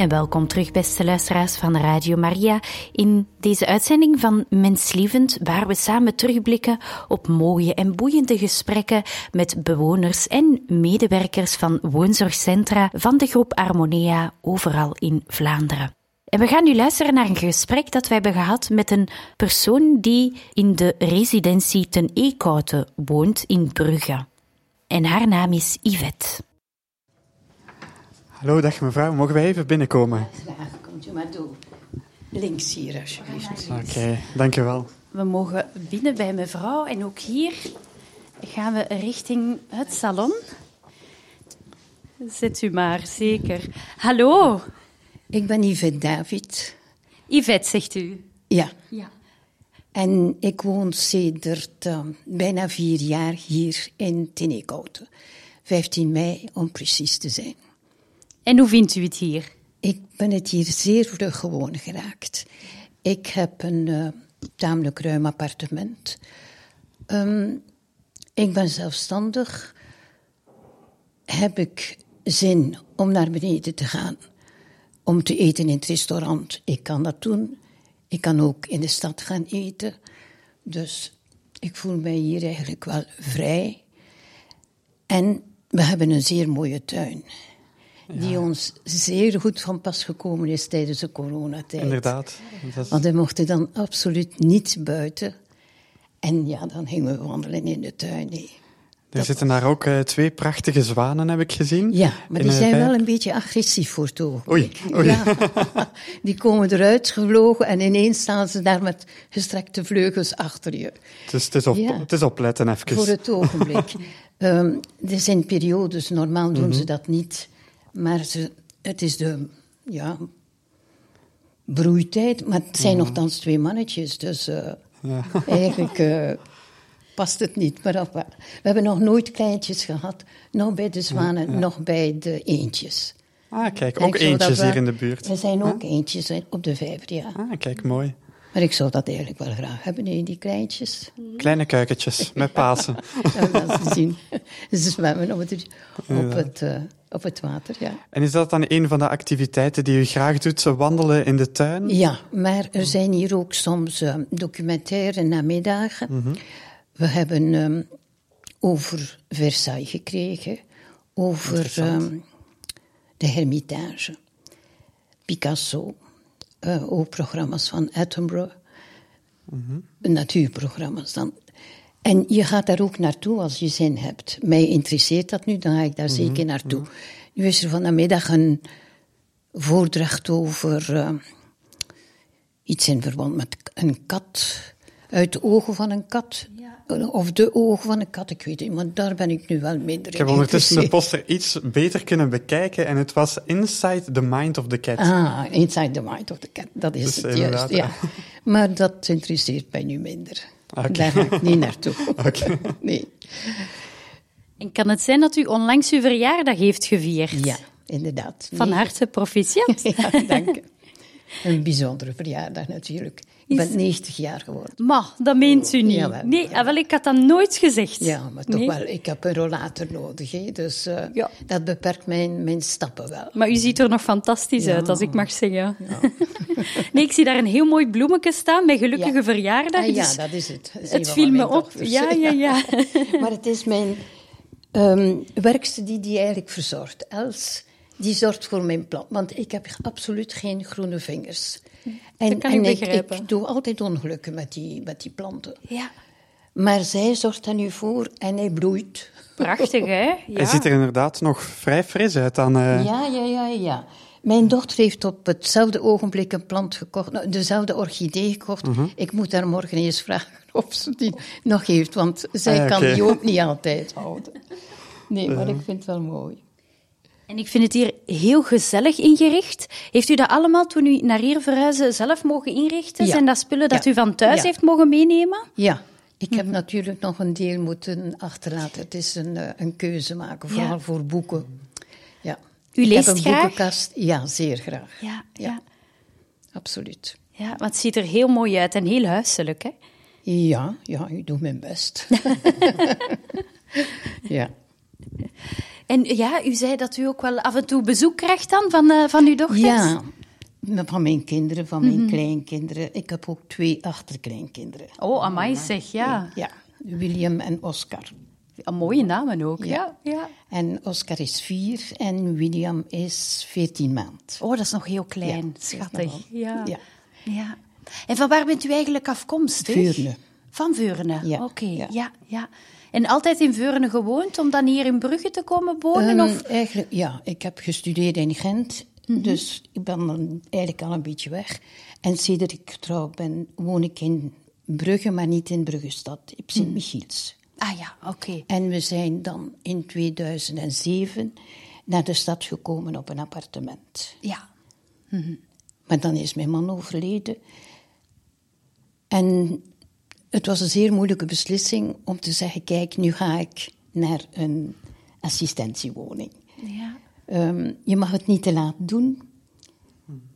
[SPEAKER 2] En welkom terug, beste luisteraars van Radio Maria, in deze uitzending van Menslievend, waar we samen terugblikken op mooie en boeiende gesprekken met bewoners en medewerkers van woonzorgcentra van de groep Harmonia overal in Vlaanderen. En we gaan nu luisteren naar een gesprek dat we hebben gehad met een persoon die in de residentie ten Eekhouten woont in Brugge. En haar naam is Yvette.
[SPEAKER 7] Hallo, dag mevrouw. Mogen wij even binnenkomen?
[SPEAKER 8] Graag, komt u maar door. Links hier, alsjeblieft.
[SPEAKER 7] Oké, dank u wel.
[SPEAKER 2] We mogen binnen bij mevrouw en ook hier gaan we richting het salon. Zet u maar, zeker. Hallo,
[SPEAKER 8] Ik ben Yvette David.
[SPEAKER 2] Yvette, zegt u.
[SPEAKER 8] Ja.
[SPEAKER 2] Ja.
[SPEAKER 8] En ik woon sedert eh, bijna vier jaar hier in Teneekhouten. 15 mei, om precies te zijn.
[SPEAKER 2] En hoe vindt u het hier?
[SPEAKER 8] Ik ben het hier zeer gewoon geraakt. Ik heb een eh, tamelijk ruim appartement. Ehm, ik ben zelfstandig. Heb ik zin om naar beneden te gaan? Om te eten in het restaurant? Ik kan dat doen. Ik kan ook in de stad gaan eten. Dus ik voel mij hier eigenlijk wel vrij. En we hebben een zeer mooie tuin. Die ons zeer goed van pas gekomen is tijdens de coronatijd.
[SPEAKER 7] Inderdaad. Is-
[SPEAKER 8] Want we mochten dan absoluut niet buiten. En ja, dan gingen we wandelen in de tuin. Nee.
[SPEAKER 7] Er zitten daar ook eh, twee prachtige zwanen, heb ik gezien.
[SPEAKER 8] Ja, maar die zijn wel een beetje agressief voor ogenblik.
[SPEAKER 7] Oei, oei.
[SPEAKER 8] Ja, die komen eruit gevlogen en ineens staan ze daar met gestrekte vleugels achter je.
[SPEAKER 7] Het is, op,
[SPEAKER 8] Ja.
[SPEAKER 7] het is opletten even.
[SPEAKER 8] Voor het ogenblik. Ehm er zijn periodes, normaal doen
[SPEAKER 7] Mhm.
[SPEAKER 8] ze dat niet. Maar ze, het is de ja, broeitijd. Maar het zijn nogthans twee mannetjes. Dus eh.
[SPEAKER 7] Ja.
[SPEAKER 8] eigenlijk eh, past het niet. Maar we hebben nog nooit kleintjes gehad. Nog bij de zwanen, nog bij de eendjes.
[SPEAKER 7] Ah, kijk, ook
[SPEAKER 8] wel-
[SPEAKER 7] hier in de buurt.
[SPEAKER 8] Er zijn ook eentjes op de vijver, ja.
[SPEAKER 7] Ah, kijk, mooi.
[SPEAKER 8] Maar ik zou dat eigenlijk wel graag hebben, nee, die kleintjes.
[SPEAKER 7] Kleine kuikentjes met Pasen.
[SPEAKER 8] Ja, dat zien. Ze zwemmen op het, op het, eh, op het water, ja.
[SPEAKER 7] En is dat dan een van de activiteiten die u graag doet, zo wandelen in de tuin?
[SPEAKER 8] Ja, maar er zijn hier ook soms eh, documentaire namiddagen. We hebben ehm, over Versailles gekregen, over ehm, de Hermitage, Picasso, eh, ook programma's van Attenborough, natuurprogramma's dan. En je gaat daar ook naartoe als je zin hebt. Mij interesseert dat nu, dan ga ik daar zeker naartoe. Nu is er vanmiddag een voordracht over eh, iets in verband met een kat. Uit de ogen van een kat. Of de ogen van een kat, ik weet het niet. Maar daar ben ik nu wel minder
[SPEAKER 7] Ik heb
[SPEAKER 8] in
[SPEAKER 7] ondertussen de poster iets beter kunnen bekijken en het was Inside the Mind of the Cat.
[SPEAKER 8] Ah, Inside the Mind of the Cat, dat is
[SPEAKER 7] Dus
[SPEAKER 8] het juist, ja. Maar dat interesseert mij nu minder.
[SPEAKER 7] Oké.
[SPEAKER 8] Daar ga ik niet naartoe.
[SPEAKER 7] Oké.
[SPEAKER 8] Nee,
[SPEAKER 2] En kan het zijn dat u onlangs uw verjaardag heeft gevierd?
[SPEAKER 8] ja, inderdaad.
[SPEAKER 2] Van
[SPEAKER 8] Nee.
[SPEAKER 2] harte proficiat.
[SPEAKER 8] Ja, dank u. Een bijzondere verjaardag natuurlijk. Ik ben 90 jaar geworden.
[SPEAKER 2] Maar, dat meent u niet.
[SPEAKER 8] Jawel.
[SPEAKER 2] nee, ah, wel, ik had dat nooit gezegd.
[SPEAKER 8] Ja, maar toch
[SPEAKER 2] Nee.
[SPEAKER 8] wel, ik heb een rollator nodig. Hè, dus eh,
[SPEAKER 2] Ja.
[SPEAKER 8] dat beperkt mijn, mijn stappen wel.
[SPEAKER 2] Maar u ziet er nog fantastisch
[SPEAKER 8] Ja.
[SPEAKER 2] uit, als ik mag zeggen. nee, ik zie daar een heel mooi bloemetje staan bij gelukkige
[SPEAKER 8] Ja.
[SPEAKER 2] verjaardag.
[SPEAKER 8] Ah, ja,
[SPEAKER 2] dus
[SPEAKER 8] dat is het. Dat is een
[SPEAKER 2] het viel me op.
[SPEAKER 8] dochters.
[SPEAKER 2] Ja, ja, ja.
[SPEAKER 8] maar het is mijn werkster die die eigenlijk verzorgt. Els, die zorgt voor mijn plant. Want ik heb absoluut geen groene vingers. En,
[SPEAKER 2] kan
[SPEAKER 8] en
[SPEAKER 2] ik
[SPEAKER 8] ik,
[SPEAKER 2] begrijpen.
[SPEAKER 8] ik doe altijd ongelukken met die, met die planten.
[SPEAKER 2] ja.
[SPEAKER 8] Maar zij zorgt er nu voor en hij bloeit.
[SPEAKER 2] Prachtig, hè? Ja.
[SPEAKER 7] Hij ziet er inderdaad nog vrij fris uit dan... eh,
[SPEAKER 8] Ja, ja, ja, ja. Mijn dochter heeft op hetzelfde ogenblik een plant gekocht, nou, dezelfde orchidee gekocht.
[SPEAKER 7] Mhm.
[SPEAKER 8] Ik moet haar morgen eens vragen of ze die nog heeft, want zij
[SPEAKER 7] Ah, ja,
[SPEAKER 8] kan die ook niet altijd houden. Nee, maar ik vind het wel mooi.
[SPEAKER 2] En ik vind het hier heel gezellig ingericht. Heeft u dat allemaal, toen u naar hier verhuisde, zelf mogen inrichten?
[SPEAKER 8] Ja.
[SPEAKER 2] Zijn dat spullen dat
[SPEAKER 8] Ja.
[SPEAKER 2] u van thuis
[SPEAKER 8] Ja.
[SPEAKER 2] heeft mogen meenemen?
[SPEAKER 8] Ja, ik
[SPEAKER 2] Mhm.
[SPEAKER 8] heb natuurlijk nog een deel moeten achterlaten. Het is een, eh, een keuze maken, vooral voor boeken. Ja.
[SPEAKER 2] U
[SPEAKER 8] ik
[SPEAKER 2] leest
[SPEAKER 8] heb een
[SPEAKER 2] graag?
[SPEAKER 8] boekenkast. Ja, zeer graag.
[SPEAKER 2] Ja, ja.
[SPEAKER 8] Ja. Absoluut.
[SPEAKER 2] ja, want het ziet er heel mooi uit en heel huiselijk, hè?
[SPEAKER 8] Ja, ja, ik doe mijn best. ja.
[SPEAKER 2] En ja, u zei dat u ook wel af en toe bezoek krijgt dan van, eh, van uw dochters?
[SPEAKER 8] Ja, van mijn kinderen, van mijn kleinkinderen. Ik heb ook twee achterkleinkinderen.
[SPEAKER 2] Oh, amai zeg, ja.
[SPEAKER 8] Ja, William en Oscar.
[SPEAKER 2] Ja, mooie namen ook. Ja. ja.
[SPEAKER 8] En Oscar is vier en William is veertien maand.
[SPEAKER 2] Oh, dat is nog heel klein.
[SPEAKER 8] Ja,
[SPEAKER 2] Schattig. Ja.
[SPEAKER 8] ja.
[SPEAKER 2] ja. En van waar bent u eigenlijk afkomstig?
[SPEAKER 8] Veurne.
[SPEAKER 2] Van Veurne,
[SPEAKER 8] Ja,
[SPEAKER 2] oké.
[SPEAKER 8] Ja.
[SPEAKER 2] Ja, En altijd in Veurne gewoond om dan hier in Brugge te komen wonen?
[SPEAKER 8] Ehm,
[SPEAKER 2] of?
[SPEAKER 8] Eigenlijk, ja, ik heb gestudeerd in Gent, dus ik ben dan eigenlijk al een beetje weg. En sinds ik getrouwd ben, woon ik in Brugge, maar niet in Bruggestad, in Sint-Michiels.
[SPEAKER 2] Ah ja, oké.
[SPEAKER 8] En we zijn dan in 2007 naar de stad gekomen op een appartement.
[SPEAKER 2] Ja.
[SPEAKER 8] Maar dan is mijn man overleden. En het was een zeer moeilijke beslissing om te zeggen: kijk, nu ga ik naar een assistentiewoning.
[SPEAKER 2] ja.
[SPEAKER 8] Ehm, je mag het niet te laat doen,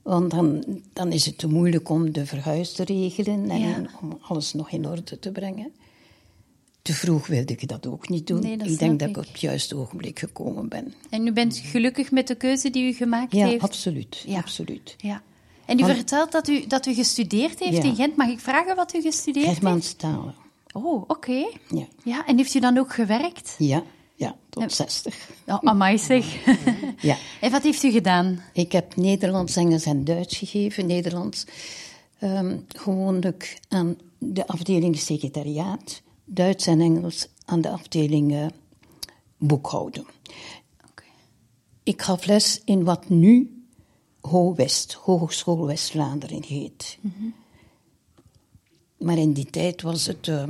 [SPEAKER 8] want dan, dan is het te moeilijk om de verhuis te regelen en
[SPEAKER 2] Ja.
[SPEAKER 8] om alles nog in orde te brengen. Te vroeg wilde ik dat ook niet doen.
[SPEAKER 2] Nee,
[SPEAKER 8] ik denk dat ik
[SPEAKER 2] ik.
[SPEAKER 8] op het juiste ogenblik gekomen ben.
[SPEAKER 2] En u bent gelukkig met de keuze die u gemaakt
[SPEAKER 8] Ja,
[SPEAKER 2] heeft?
[SPEAKER 8] absoluut.
[SPEAKER 2] Ja.
[SPEAKER 8] absoluut.
[SPEAKER 2] Ja. En u
[SPEAKER 8] Want-
[SPEAKER 2] vertelt dat u, dat u gestudeerd heeft
[SPEAKER 8] Ja.
[SPEAKER 2] in Gent. Mag ik vragen wat u gestudeerd heeft?
[SPEAKER 8] Talen.
[SPEAKER 2] Oh, oké.
[SPEAKER 8] Ja.
[SPEAKER 2] Ja, en heeft u dan ook gewerkt?
[SPEAKER 8] Ja, ja, tot 60.
[SPEAKER 2] Oh, amai zeg.
[SPEAKER 8] Ja.
[SPEAKER 2] En wat heeft u gedaan?
[SPEAKER 8] Ik heb Nederlands, Engels en Duits gegeven. Nederlands ehm, gewoonlijk aan de afdeling secretariaat. Duits en Engels aan de afdeling eh, boekhouden. Ik gaf les in wat nu Ho-West, Hogeschool West-Vlaanderen heet. Maar in die tijd was het eh,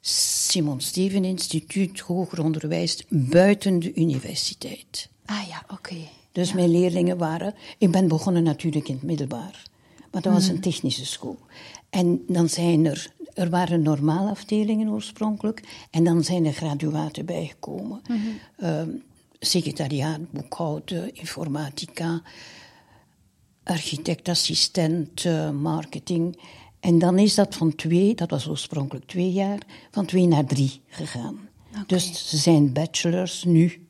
[SPEAKER 8] Simon Steven Instituut Hoger Onderwijs buiten de universiteit.
[SPEAKER 2] Ah ja, oké.
[SPEAKER 8] Dus mijn leerlingen waren... Ik ben begonnen natuurlijk in het middelbaar. Maar dat was een technische school. En dan zijn er... Er waren normale afdelingen oorspronkelijk. En dan zijn er graduaten bijgekomen. Ehm, secretariaat, boekhouden, informatica... architectassistent, eh, marketing... En dan is dat van twee, dat was oorspronkelijk twee jaar, van twee naar drie gegaan. Dus ze zijn bachelors nu,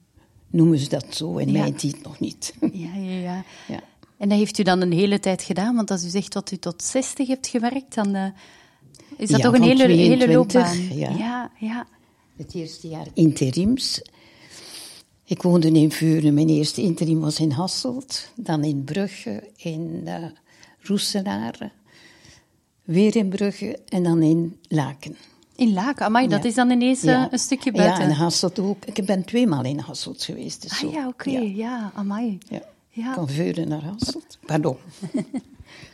[SPEAKER 8] noemen ze dat zo, in
[SPEAKER 2] Ja.
[SPEAKER 8] mijn tijd nog niet.
[SPEAKER 2] Ja, ja, ja.
[SPEAKER 8] Ja.
[SPEAKER 2] En dat heeft u dan een hele tijd gedaan? Want als u zegt dat u tot 60 hebt gewerkt, dan eh, is dat
[SPEAKER 8] Ja,
[SPEAKER 2] toch een hele, hele
[SPEAKER 8] 22,
[SPEAKER 2] loopbaan?
[SPEAKER 8] ja.
[SPEAKER 2] ja, ja.
[SPEAKER 8] Het eerste jaar interims. Ik woonde in Vuren. Mijn eerste interim was in Hasselt. Dan in Brugge, in Roeselare. Weer in Brugge en dan in Laken.
[SPEAKER 2] In Laken, amai, dat
[SPEAKER 8] Ja.
[SPEAKER 2] is dan ineens eh,
[SPEAKER 8] Ja.
[SPEAKER 2] een stukje buiten.
[SPEAKER 8] Ja, en Hasselt ook. Ik ben tweemaal in Hasselt geweest. Dus zo.
[SPEAKER 2] Ah ja, oké,
[SPEAKER 8] Ja.
[SPEAKER 2] ja. amai.
[SPEAKER 8] Ja.
[SPEAKER 2] Ja.
[SPEAKER 8] Van Vuren naar Hasselt. Pardon.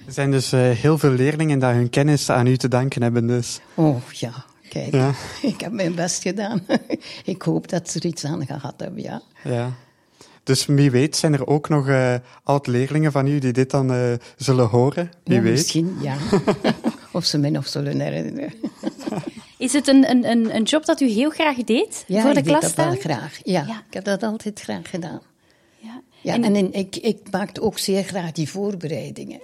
[SPEAKER 7] Er zijn dus eh, heel veel leerlingen die hun kennis aan u te danken hebben. Dus.
[SPEAKER 8] Oh ja, kijk.
[SPEAKER 7] Ja.
[SPEAKER 8] Ik heb mijn best gedaan. ik hoop dat ze er iets aan gehad hebben, ja.
[SPEAKER 7] Ja. Dus wie weet zijn er ook nog eh oud-leerlingen van u die dit dan eh, zullen horen. Wie
[SPEAKER 8] Ja,
[SPEAKER 7] weet.
[SPEAKER 8] Misschien, ja. of ze mij nog zullen herinneren.
[SPEAKER 2] Is het een, een, een, een job dat u heel graag deed?
[SPEAKER 8] Ja,
[SPEAKER 2] voor de
[SPEAKER 8] ik deed
[SPEAKER 2] klas
[SPEAKER 8] dat wel graag. Ja,
[SPEAKER 2] Ja.
[SPEAKER 8] ik heb dat altijd graag gedaan.
[SPEAKER 2] Ja.
[SPEAKER 8] Ja, en in- ik, ik maakte ook zeer graag die voorbereidingen.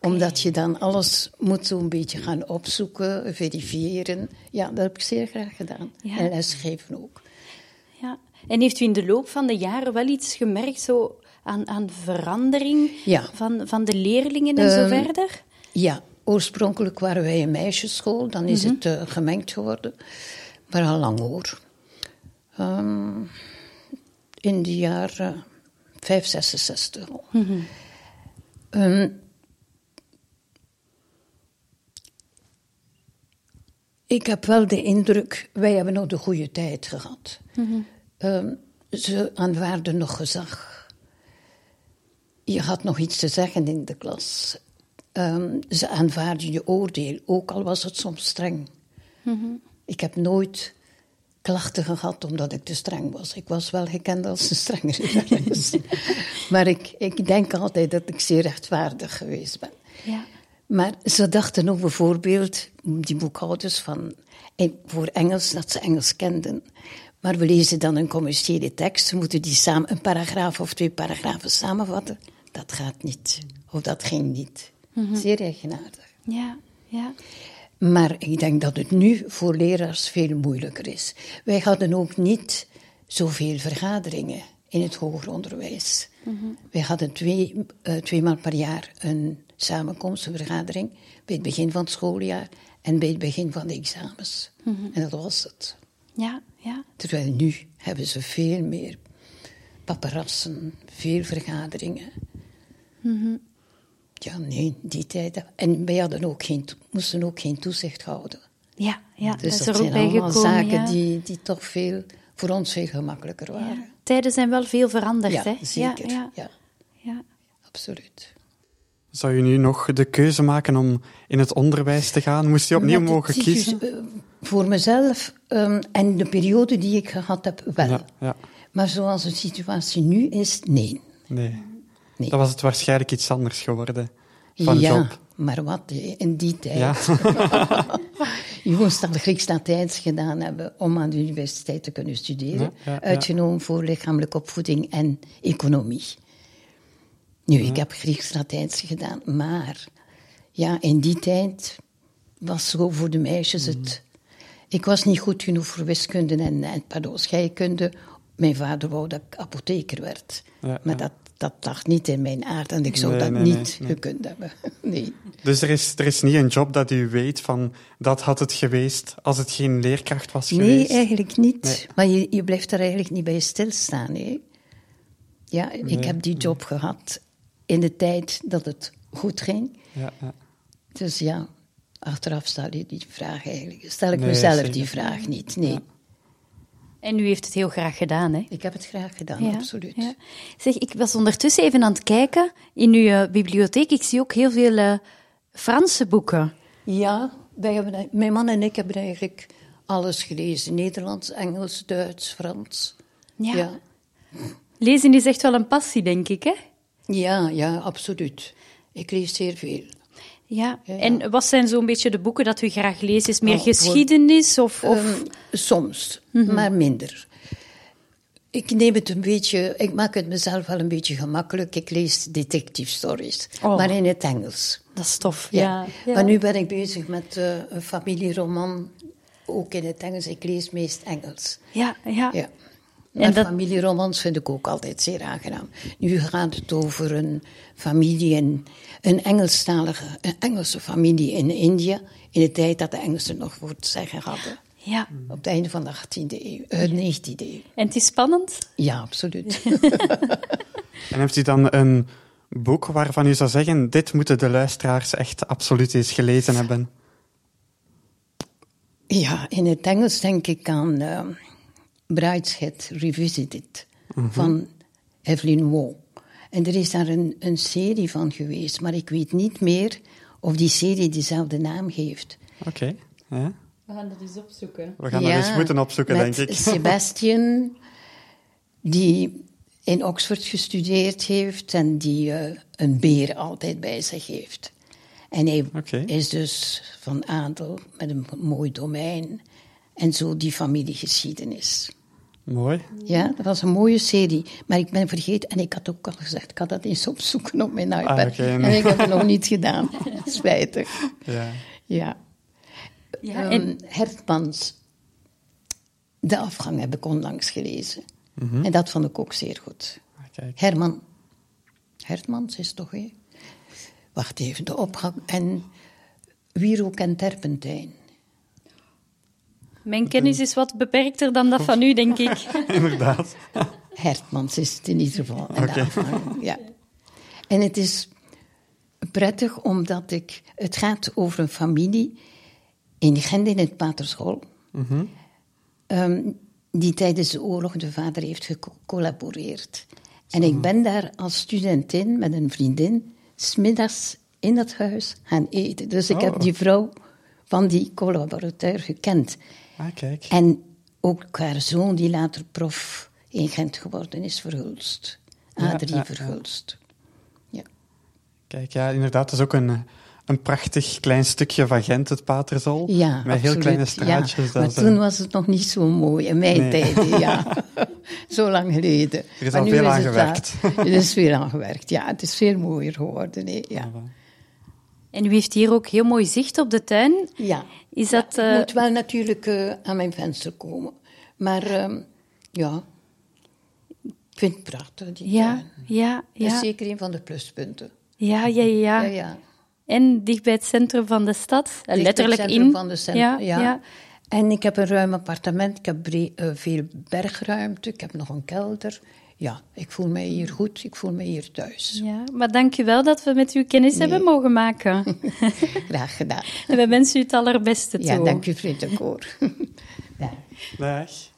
[SPEAKER 8] Omdat je dan alles moet zo'n beetje gaan opzoeken, verifiëren. Ja, dat heb ik zeer graag gedaan.
[SPEAKER 2] Ja.
[SPEAKER 8] En lesgeven ook.
[SPEAKER 2] Ja. En heeft u in de loop van de jaren wel iets gemerkt zo aan, aan verandering
[SPEAKER 8] Ja.
[SPEAKER 2] van, van de leerlingen en zo
[SPEAKER 8] Ehm,
[SPEAKER 2] verder?
[SPEAKER 8] Ja, oorspronkelijk waren wij een meisjesschool. Dan is het eh, gemengd geworden. Maar al lang hoor. Ehm, in de jaren 5, 66 al. Ehm, ik heb wel de indruk, wij hebben nog de goede tijd gehad. Ehm, ze aanvaarden nog gezag. Je had nog iets te zeggen in de klas. Ehm, ze aanvaarden je oordeel, ook al was het soms streng. Ik heb nooit klachten gehad omdat ik te streng was. Ik was wel gekend als een strengere maar ik, ik denk altijd dat ik zeer rechtvaardig geweest ben.
[SPEAKER 2] Ja.
[SPEAKER 8] Maar ze dachten ook bijvoorbeeld, die boekhouders, van, voor Engels, dat ze Engels kenden. Maar we lezen dan een commerciële tekst, ze moeten die samen, een paragraaf of twee paragrafen samenvatten. Dat gaat niet. Of dat ging niet. Zeer eigenaardig.
[SPEAKER 2] Ja, ja.
[SPEAKER 8] Maar ik denk dat het nu voor leraars veel moeilijker is. Wij hadden ook niet zoveel vergaderingen in het hoger onderwijs. Wij hadden twee, eh, tweemaal per jaar een samenkomst, een vergadering, bij het begin van het schooljaar en bij het begin van de examens. En dat was het.
[SPEAKER 2] Ja, ja.
[SPEAKER 8] Terwijl nu hebben ze veel meer paparassen, veel vergaderingen. Ja, nee, die tijd. En wij hadden ook geen, moesten ook geen toezicht houden.
[SPEAKER 2] Ja, ja.
[SPEAKER 8] Dus
[SPEAKER 2] dat
[SPEAKER 8] dat, zijn allemaal
[SPEAKER 2] gekomen.
[SPEAKER 8] zaken
[SPEAKER 2] ja.
[SPEAKER 8] die, die toch veel, voor ons veel gemakkelijker waren.
[SPEAKER 2] Ja. Tijden zijn wel veel veranderd,
[SPEAKER 8] Ja,
[SPEAKER 2] hè?
[SPEAKER 8] zeker.
[SPEAKER 2] Ja,
[SPEAKER 8] ja. absoluut.
[SPEAKER 7] Zou je nu nog de keuze maken om in het onderwijs te gaan? Moest je opnieuw mogen
[SPEAKER 8] ziekenhuis,
[SPEAKER 7] kiezen?
[SPEAKER 8] eh, voor mezelf ehm, en de periode die ik gehad heb, wel.
[SPEAKER 7] Ja, ja.
[SPEAKER 8] Maar zoals de situatie nu is, nee.
[SPEAKER 7] Nee.
[SPEAKER 8] Nee.
[SPEAKER 7] Dan was het waarschijnlijk iets anders geworden. Van
[SPEAKER 8] ja,
[SPEAKER 7] job.
[SPEAKER 8] maar wat in die tijd.
[SPEAKER 7] Ja.
[SPEAKER 8] Je moest al Grieks-Latijns gedaan hebben om aan de universiteit te kunnen studeren.
[SPEAKER 7] Ja.
[SPEAKER 8] Uitgenomen voor lichamelijke opvoeding en economie. Nu, ik heb Grieks-Latijns gedaan, maar ja, in die tijd was zo voor de meisjes
[SPEAKER 7] Mhm.
[SPEAKER 8] het. Ik was niet goed genoeg voor wiskunde en, en pardon, scheikunde. Mijn vader wou dat ik apotheker werd.
[SPEAKER 7] Ja,
[SPEAKER 8] maar
[SPEAKER 7] ja.
[SPEAKER 8] dat, dat lag niet in mijn aard en ik zou
[SPEAKER 7] Nee,
[SPEAKER 8] dat
[SPEAKER 7] nee, nee,
[SPEAKER 8] niet
[SPEAKER 7] nee.
[SPEAKER 8] gekund hebben. Nee.
[SPEAKER 7] Dus er is, er is niet een job dat u weet van dat had het geweest als het geen leerkracht was
[SPEAKER 8] Nee,
[SPEAKER 7] geweest?
[SPEAKER 8] eigenlijk niet.
[SPEAKER 7] Nee.
[SPEAKER 8] Maar je, je blijft er eigenlijk niet bij stilstaan. Hè? Ja, ik heb die job gehad de tijd dat het goed ging.
[SPEAKER 7] Ja, ja.
[SPEAKER 8] Dus ja, achteraf stel je die vraag eigenlijk. Stel ik
[SPEAKER 7] Nee,
[SPEAKER 8] mezelf
[SPEAKER 7] zeker.
[SPEAKER 8] die vraag niet. Nee,
[SPEAKER 2] En u heeft het heel graag gedaan, hè?
[SPEAKER 8] ik heb het graag gedaan,
[SPEAKER 2] Ja,
[SPEAKER 8] absoluut.
[SPEAKER 2] ja. Zeg, ik was ondertussen even aan het kijken in uw eh, bibliotheek. Ik zie ook heel veel eh, Franse boeken.
[SPEAKER 8] Ja, wij hebben, mijn man en ik hebben eigenlijk alles gelezen. Nederlands, Engels, Duits, Frans.
[SPEAKER 2] Ja.
[SPEAKER 8] ja.
[SPEAKER 2] Lezen is echt wel een passie, denk ik, hè?
[SPEAKER 8] Ja, ja, absoluut. Ik lees zeer veel.
[SPEAKER 2] Ja.
[SPEAKER 8] Ja, ja.
[SPEAKER 2] En wat zijn zo'n beetje de boeken dat u graag leest? Is meer
[SPEAKER 8] Oh,
[SPEAKER 2] geschiedenis of... of...
[SPEAKER 8] Ehm, soms,
[SPEAKER 2] Mhm.
[SPEAKER 8] maar minder. Ik neem het een beetje, ik maak het mezelf wel een beetje gemakkelijk. Ik lees detective stories,
[SPEAKER 2] Oh.
[SPEAKER 8] maar in het Engels.
[SPEAKER 2] Dat is tof,
[SPEAKER 8] Ja.
[SPEAKER 2] ja. ja.
[SPEAKER 8] Maar nu ben ik bezig met eh, een familieroman, ook in het Engels. Ik lees meest Engels.
[SPEAKER 2] Ja, ja. En dat-
[SPEAKER 8] familieromans vind ik ook altijd zeer aangenaam. Nu gaat het over een familie, in, een Engelstalige, een Engelse familie in India, in de tijd dat de Engelsen nog voor het zeggen hadden.
[SPEAKER 2] ja.
[SPEAKER 8] Op het einde van de 18e eeuw, eh, 19e eeuw.
[SPEAKER 2] En het is spannend?
[SPEAKER 8] Ja, absoluut.
[SPEAKER 7] En heeft u dan een boek waarvan u zou zeggen, dit moeten de luisteraars echt absoluut eens gelezen hebben?
[SPEAKER 8] ja, in het Engels denk ik aan uh, Brideshead Revisited van Evelyn Waugh. En er is daar een, een serie van geweest, maar ik weet niet meer of die serie dezelfde naam heeft.
[SPEAKER 7] Oké, ja.
[SPEAKER 2] We gaan dat eens opzoeken.
[SPEAKER 7] we gaan dat eens moeten opzoeken,
[SPEAKER 8] met
[SPEAKER 7] denk ik.
[SPEAKER 8] Sebastian, die in Oxford gestudeerd heeft en die eh, een beer altijd bij zich heeft. En hij is dus van adel met een mooi domein en zo die familiegeschiedenis.
[SPEAKER 7] Mooi.
[SPEAKER 8] Ja, dat was een mooie serie. Maar ik ben vergeten, en ik had ook al gezegd, ik had dat eens opzoeken op mijn iPad.
[SPEAKER 7] Ah, nee.
[SPEAKER 8] En ik heb het nog niet gedaan. Spijtig.
[SPEAKER 7] Ja.
[SPEAKER 8] Ja.
[SPEAKER 2] Ja,
[SPEAKER 8] Ehm,
[SPEAKER 2] en-
[SPEAKER 8] Hertmans, De afgang heb ik onlangs gelezen.
[SPEAKER 7] Mhm.
[SPEAKER 8] En dat vond ik ook zeer goed.
[SPEAKER 7] Ah, Kijk.
[SPEAKER 8] Herman. Hertmans is toch, hè? Wacht even, de opgang. En Wierook en Terpentijn.
[SPEAKER 2] Mijn kennis is wat beperkter dan dat van u, denk ik.
[SPEAKER 7] Inderdaad.
[SPEAKER 8] Hertmans is het in ieder geval. En, de
[SPEAKER 7] Oké.
[SPEAKER 8] afgang, ja. en het is prettig omdat ik... Het gaat over een familie in Gent in het Paterschool. Ehm, die tijdens de oorlog de vader heeft gecollaboreerd. En ik ben daar als studentin met een vriendin... smiddags in dat huis gaan eten. Dus ik
[SPEAKER 7] Oh.
[SPEAKER 8] heb die vrouw van die collaborateur gekend.
[SPEAKER 7] Ah, kijk.
[SPEAKER 8] En ook haar zoon, die later prof in Gent geworden is, Verhulst. Adrie
[SPEAKER 7] ja.
[SPEAKER 8] Verhulst. Ja.
[SPEAKER 7] Kijk, ja, inderdaad, dat is ook een, een prachtig klein stukje van Gent, het Paterzol.
[SPEAKER 8] Ja,
[SPEAKER 7] Met heel kleine
[SPEAKER 8] Ja,
[SPEAKER 7] straatjes.
[SPEAKER 8] maar toen
[SPEAKER 7] eh,
[SPEAKER 8] was het nog niet zo mooi, in mijn
[SPEAKER 7] Nee.
[SPEAKER 8] tijden, ja. zo lang geleden.
[SPEAKER 7] Er is
[SPEAKER 8] Maar
[SPEAKER 7] al veel aan
[SPEAKER 8] het
[SPEAKER 7] gewerkt.
[SPEAKER 8] Er is veel aan gewerkt, ja. Het is veel mooier geworden, hè. ja.
[SPEAKER 2] En u heeft hier ook heel mooi zicht op de tuin.
[SPEAKER 8] ja.
[SPEAKER 2] Is dat...
[SPEAKER 8] Ik
[SPEAKER 2] eh,
[SPEAKER 8] moet wel natuurlijk eh, aan mijn venster komen. Maar ehm, ja, vind het prachtig, die
[SPEAKER 2] Ja,
[SPEAKER 8] tuin.
[SPEAKER 2] ja,
[SPEAKER 8] Dat is
[SPEAKER 2] ja.
[SPEAKER 8] zeker een van de pluspunten.
[SPEAKER 2] Ja, ja, ja.
[SPEAKER 8] Ja, ja.
[SPEAKER 2] En dicht bij het centrum van de stad. Eh,
[SPEAKER 8] Dicht het
[SPEAKER 2] Letterlijk
[SPEAKER 8] centrum
[SPEAKER 2] in.
[SPEAKER 8] Van de centrum,
[SPEAKER 2] ja,
[SPEAKER 8] ja. En ik heb een ruim appartement, ik heb bre- eh, veel bergruimte, ik heb nog een kelder. Ja, ik voel mij hier goed, ik voel mij hier thuis.
[SPEAKER 2] Ja, maar dank u wel dat we met u kennis hebben mogen maken.
[SPEAKER 8] Graag gedaan.
[SPEAKER 2] en we wensen u het allerbeste toe.
[SPEAKER 8] Ja, dank u vriendelijk hoor.
[SPEAKER 9] Dag.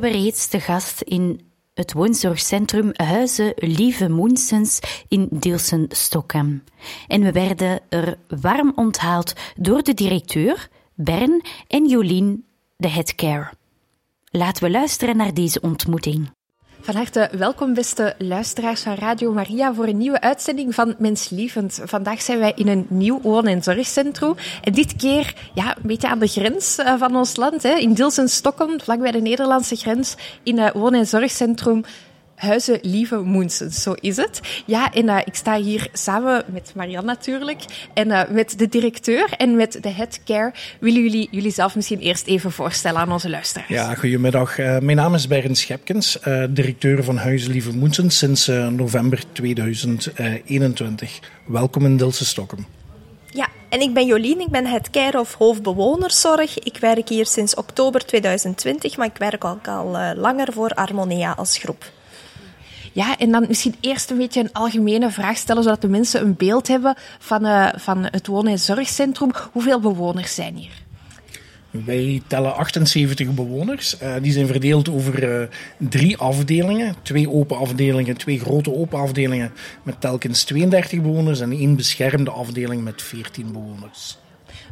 [SPEAKER 2] Waren we reeds te gast in het woonzorgcentrum Huizen Lieve Moensens in Dilsen-Stockholm. En we werden er warm onthaald door de directeur, Bern en Jolien, de headcare. Laten we luisteren naar deze ontmoeting.
[SPEAKER 3] Van harte welkom, beste luisteraars van Radio Maria, voor een nieuwe uitzending van Menslievend. Vandaag zijn wij in een nieuw woon- en zorgcentrum. En dit keer ja, een beetje aan de grens eh, van ons land, hè, in Dilsen-Stockholm, vlakbij de Nederlandse grens, in een woon- en zorgcentrum. Huizen Lieve Moensens, zo is het. Ja, en eh, ik sta hier samen met Marianne natuurlijk en eh, met de directeur en met de headcare. Willen jullie jullie zelf misschien eerst even voorstellen aan onze luisteraars?
[SPEAKER 10] Ja, goedemiddag. Eh, mijn naam is Bernd Schepkens, eh, directeur van Huizen Lieve Moensens sinds eh, november 2021. Welkom in Dilse Stockholm.
[SPEAKER 11] Ja, en ik ben Jolien, ik ben het care of hoofdbewonerszorg. Ik werk hier sinds oktober 2020, maar ik werk ook al langer voor Harmonia als groep.
[SPEAKER 3] Ja, en dan misschien eerst een beetje een algemene vraag stellen, zodat de mensen een beeld hebben van, eh, van het wonen- en zorgcentrum. Hoeveel bewoners zijn hier?
[SPEAKER 10] Wij tellen 78 bewoners. Eh, die zijn verdeeld over eh, drie afdelingen. Twee open afdelingen, twee grote open afdelingen met telkens 32 bewoners en één beschermde afdeling met 14 bewoners.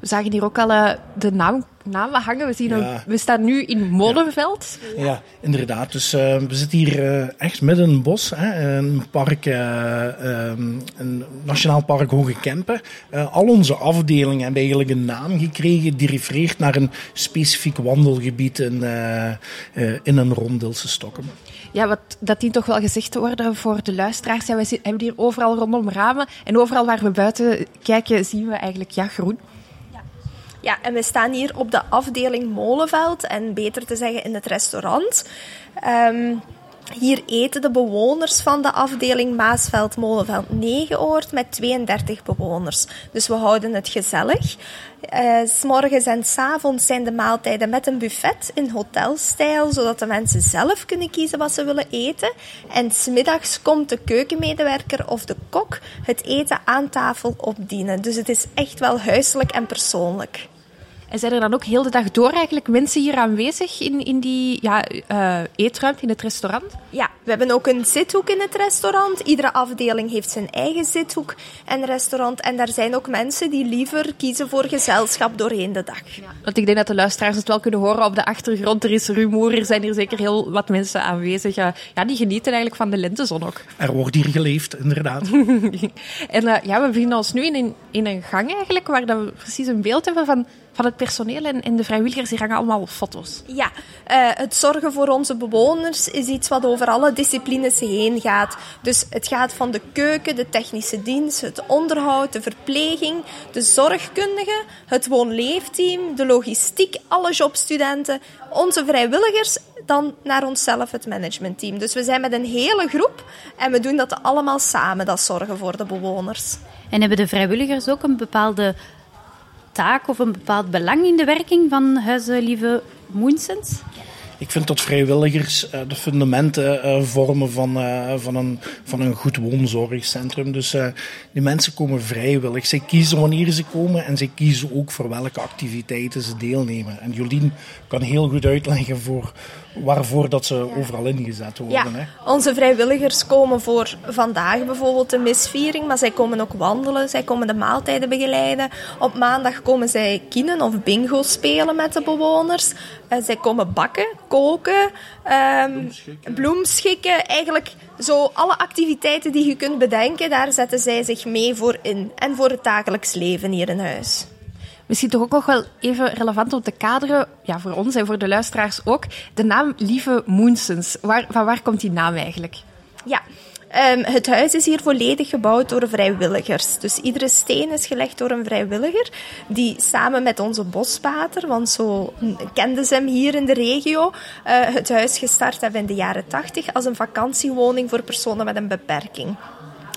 [SPEAKER 3] We zagen hier ook al uh, de naam, namen hangen. We, zien
[SPEAKER 10] Ja.
[SPEAKER 3] een- we staan nu in Molenveld.
[SPEAKER 10] Ja, inderdaad. Dus eh, we zitten hier eh, echt midden in een bos. Hè, een park, eh, ehm, een Nationaal Park Hoge Kempen. Eh, al onze afdelingen hebben eigenlijk een naam gekregen die refereert naar een specifiek wandelgebied in, eh, eh, in en rond Dilse Stokken.
[SPEAKER 3] Ja, wat, dat dient toch wel gezegd te worden voor de luisteraars. Ja, wij zi- hebben hier overal rondom ramen. En overal waar we buiten kijken, zien we eigenlijk ja, groen.
[SPEAKER 11] Ja, en we staan hier op de afdeling Molenveld en beter te zeggen in het restaurant. Ehm, hier eten de bewoners van de afdeling Maasveld Molenveld 9 oord met 32 bewoners. Dus we houden het gezellig. Eh, s morgens en avonds zijn de maaltijden met een buffet in hotelstijl, zodat de mensen zelf kunnen kiezen wat ze willen eten. En smiddags komt de keukenmedewerker of de kok het eten aan tafel opdienen. Dus het is echt wel huiselijk en persoonlijk.
[SPEAKER 3] En zijn er dan ook heel de dag door eigenlijk mensen hier aanwezig in, in die ja, eh, eetruimte, in het restaurant?
[SPEAKER 11] Ja, we hebben ook een zithoek in het restaurant. Iedere afdeling heeft zijn eigen zithoek en restaurant. En daar zijn ook mensen die liever kiezen voor gezelschap doorheen de dag.
[SPEAKER 3] Want ik denk dat de luisteraars het wel kunnen horen op de achtergrond. Er is rumoer, er zijn hier zeker heel wat mensen aanwezig. Ja, ja, die genieten eigenlijk van de lentezon ook.
[SPEAKER 10] Er wordt hier geleefd, inderdaad.
[SPEAKER 3] En eh, ja, we bevinden ons nu in een, in een gang eigenlijk, waar dat we precies een beeld hebben van, van het personeel en, en de vrijwilligers. Hier hangen allemaal foto's.
[SPEAKER 11] Ja, eh, het zorgen voor onze bewoners is iets wat over alle disciplines heen gaat. Dus het gaat van de keuken, de technische dienst, het onderhoud, de verpleging, de zorgkundige, het woonleefteam, de logistiek, alle jobstudenten, onze vrijwilligers, dan naar onszelf het managementteam. Dus we zijn met een hele groep en we doen dat allemaal samen, dat zorgen voor de bewoners.
[SPEAKER 2] En hebben de vrijwilligers ook een bepaalde taak of een bepaald belang in de werking van Huizen Lieve Moensens?
[SPEAKER 10] Ik vind dat vrijwilligers eh, de fundamenten eh, vormen van, eh, van, een, van een goed woonzorgcentrum. Dus die mensen komen vrijwillig. Zij kiezen wanneer ze komen en zij kiezen ook voor welke activiteiten ze deelnemen. En Jolien kan heel goed uitleggen voor waarvoor dat ze overal ingezet worden.
[SPEAKER 11] Ja,
[SPEAKER 10] Hè.
[SPEAKER 11] onze vrijwilligers komen voor vandaag bijvoorbeeld de misviering, maar zij komen ook wandelen, zij komen de maaltijden begeleiden. Op maandag komen zij kinen of bingo spelen met de bewoners. Eh, zij komen bakken, koken, ehm, bloemschikken. Eigenlijk zo alle activiteiten die je kunt bedenken, daar zetten zij zich mee voor in. En voor het dagelijks leven hier in huis.
[SPEAKER 3] Misschien toch ook nog wel even relevant om te kaderen, ja, voor ons en voor de luisteraars ook, de naam Lieve Moensens. Waar, van waar komt die naam eigenlijk?
[SPEAKER 11] Ja, ehm, het huis is hier volledig gebouwd door vrijwilligers. Dus iedere steen is gelegd door een vrijwilliger. Die samen met onze bospater, want zo kenden ze hem hier in de regio, eh, het huis gestart hebben in de jaren 80 als een vakantiewoning voor personen met een beperking.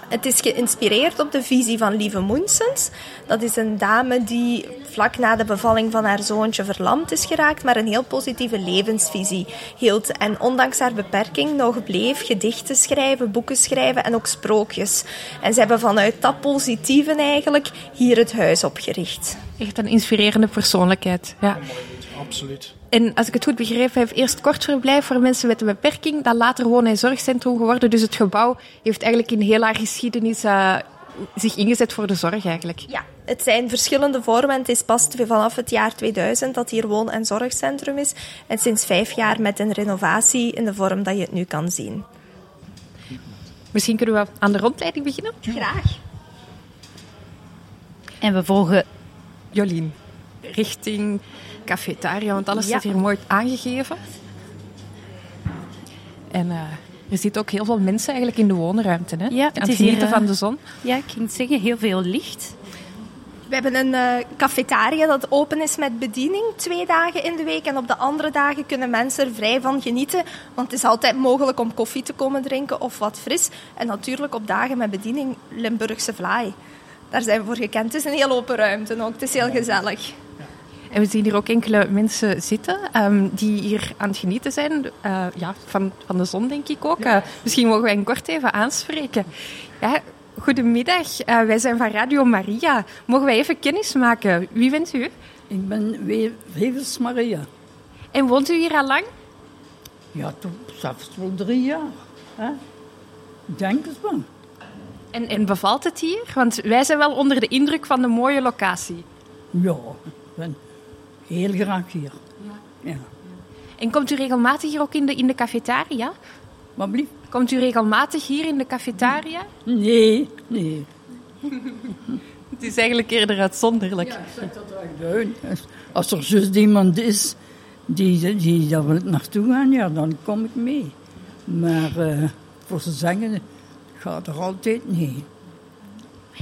[SPEAKER 11] Het is geïnspireerd op de visie van Lieve Moensens. Dat is een dame die vlak na de bevalling van haar zoontje verlamd is geraakt, maar een heel positieve levensvisie hield. En ondanks haar beperking nog bleef gedichten schrijven, boeken schrijven en ook sprookjes. En ze hebben vanuit dat positieve eigenlijk hier het huis opgericht.
[SPEAKER 3] Echt een inspirerende persoonlijkheid. Ja.
[SPEAKER 10] Absoluut.
[SPEAKER 3] En als ik het goed begrepen heb, eerst kort verblijf voor mensen met een beperking, dan later woon- en zorgcentrum geworden. Dus het gebouw heeft eigenlijk in heel haar geschiedenis eh, zich ingezet voor de zorg eigenlijk.
[SPEAKER 11] Ja, het zijn verschillende vormen. Het is pas vanaf het jaar 2000 dat hier woon- en zorgcentrum is. En sinds vijf jaar met een renovatie in de vorm dat je het nu kan zien.
[SPEAKER 3] Misschien kunnen we aan de rondleiding beginnen?
[SPEAKER 11] Graag.
[SPEAKER 2] En we volgen
[SPEAKER 3] Jolien, richting cafetaria, want alles
[SPEAKER 11] Ja.
[SPEAKER 3] staat hier mooi aangegeven. En eh, er zitten ook heel veel mensen eigenlijk in de woonruimte. Hè?
[SPEAKER 2] Ja,
[SPEAKER 3] aan
[SPEAKER 2] het
[SPEAKER 3] het genieten
[SPEAKER 2] hier, eh,
[SPEAKER 3] van de zon.
[SPEAKER 2] Ja, ik ging het zeggen, heel veel licht.
[SPEAKER 11] We hebben een eh, cafetaria dat open is met bediening twee dagen in de week. En op de andere dagen kunnen mensen er vrij van genieten. Want het is altijd mogelijk om koffie te komen drinken of wat fris. En natuurlijk op dagen met bediening Limburgse vlaai. Daar zijn we voor gekend. Het is een heel open ruimte ook. Het is heel gezellig.
[SPEAKER 3] En we zien hier ook enkele mensen zitten ehm, die hier aan het genieten zijn eh, ja, van, van de zon, denk ik ook. Eh, misschien mogen wij hen kort even aanspreken. Ja, goedemiddag, Eh, wij zijn van Radio Maria. Mogen wij even kennis maken? Wie bent u?
[SPEAKER 12] Ik ben We- Wevels Maria.
[SPEAKER 3] En woont u hier al lang?
[SPEAKER 12] Ja, toen zelfs wel drie jaar. Hè? Ik Denk het wel.
[SPEAKER 3] En, en bevalt het hier? Want wij zijn wel onder de indruk van de mooie locatie.
[SPEAKER 12] Ja, ik ben heel graag hier. Ja.
[SPEAKER 3] En komt u regelmatig hier ook in de, in de cafetaria?
[SPEAKER 12] Wat blieft?
[SPEAKER 3] Komt u regelmatig hier in de cafetaria?
[SPEAKER 12] Nee, nee.
[SPEAKER 3] Het is eigenlijk eerder uitzonderlijk.
[SPEAKER 12] Als- Als er juist iemand is die, die daar wil naartoe gaan, ja, dan kom ik mee. Maar eh, voor ze zeggen, gaat er altijd niet.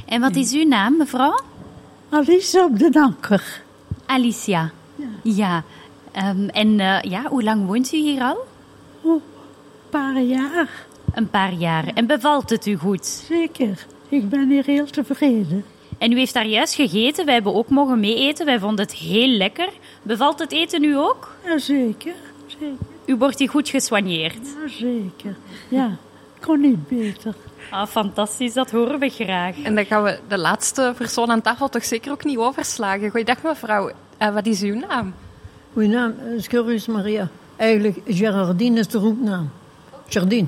[SPEAKER 9] En wat is uw naam, mevrouw?
[SPEAKER 12] Alice op de Anker.
[SPEAKER 9] Alicia. Ja. Ehm, en eh, ja, hoe lang woont u hier al?
[SPEAKER 12] Een paar jaar,
[SPEAKER 9] Een paar jaar. En bevalt het u goed?
[SPEAKER 12] zeker. Ik ben hier heel tevreden.
[SPEAKER 9] En u heeft daar juist gegeten. Wij hebben ook mogen meeeten. Wij vonden het heel lekker. Bevalt het eten u ook?
[SPEAKER 12] Jazeker, zeker,
[SPEAKER 9] U wordt hier goed gesoigneerd.
[SPEAKER 12] zeker. Ja, kon niet beter.
[SPEAKER 9] Ah, fantastisch. Dat horen we graag.
[SPEAKER 3] En dan gaan we de laatste persoon aan tafel toch zeker ook niet overslagen. Goeiedag mevrouw, Eh, wat is uw naam?
[SPEAKER 13] Mijn naam is Curus Maria. Eigenlijk, Gerardine is de roepnaam. Jardine.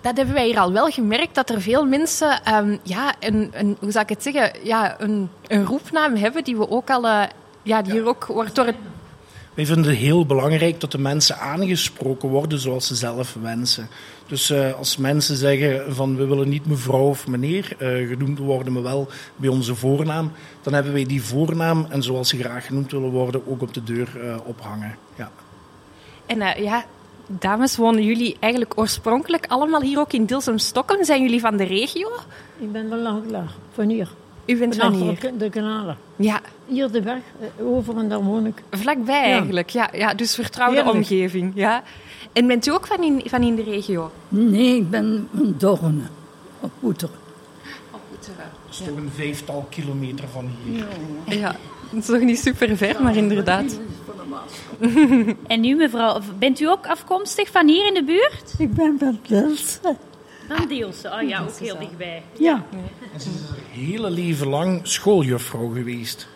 [SPEAKER 3] Dat hebben wij hier al wel gemerkt, dat er veel mensen ehm, ja, een, een, hoe zou ik het zeggen, ja, een, een roepnaam hebben die we ook al, eh, ja, die hier ook wordt door het...
[SPEAKER 10] Wij vinden het heel belangrijk dat de mensen aangesproken worden zoals ze zelf wensen. Dus eh, als mensen zeggen van we willen niet mevrouw of meneer eh, genoemd worden, maar wel bij onze voornaam, dan hebben wij die voornaam en zoals ze graag genoemd willen worden ook op de deur eh, ophangen. Ja.
[SPEAKER 3] En eh, ja, dames, wonen jullie eigenlijk oorspronkelijk allemaal hier ook in Dilsum-Stockholm? Zijn jullie van de regio?
[SPEAKER 13] Ik ben wel lang klaar. Van hier.
[SPEAKER 3] U bent van hier?
[SPEAKER 13] De kanalen.
[SPEAKER 3] Ja,
[SPEAKER 13] Hier de weg, eh, over en daar woon ik.
[SPEAKER 3] vlakbij eigenlijk. Ja, ja, dus vertrouwde
[SPEAKER 13] Heerlijk.
[SPEAKER 3] omgeving. Ja. En bent u ook van in, van in de regio?
[SPEAKER 12] Nee, ik ben van Dorne, op Poeteren.
[SPEAKER 10] Dat is toch een vijftal kilometer van hier.
[SPEAKER 3] Ja, dat is nog niet super ver, maar inderdaad.
[SPEAKER 9] En u, mevrouw, bent u ook afkomstig van hier in de buurt?
[SPEAKER 12] Ik ben van Delsen.
[SPEAKER 9] Van Deelse. Oh ja, ook heel dichtbij.
[SPEAKER 12] Ja,
[SPEAKER 10] En ze is er hele leven lang schooljuffrouw geweest.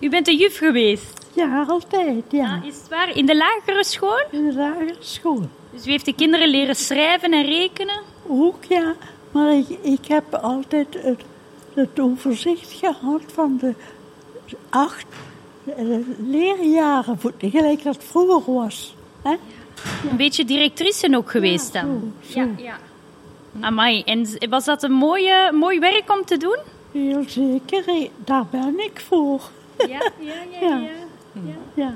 [SPEAKER 9] U bent een juf geweest.
[SPEAKER 12] ja, altijd, ja.
[SPEAKER 9] Ah, is het waar? In de lagere school?
[SPEAKER 12] In de lagere school.
[SPEAKER 9] Dus u heeft de kinderen leren schrijven en rekenen?
[SPEAKER 12] Ook ja, maar ik, ik heb altijd het, het overzicht gehad van de acht eh, leerjaren, voor- gelijk dat vroeger was. Hè?
[SPEAKER 9] Een beetje directrice ook geweest dan?
[SPEAKER 12] Zo, zo.
[SPEAKER 9] ja. Amai, en was dat een mooie, mooi werk om te doen?
[SPEAKER 12] Heel zeker, eh, daar ben ik voor.
[SPEAKER 9] Ja, ja, ja.
[SPEAKER 12] Ja. Ja,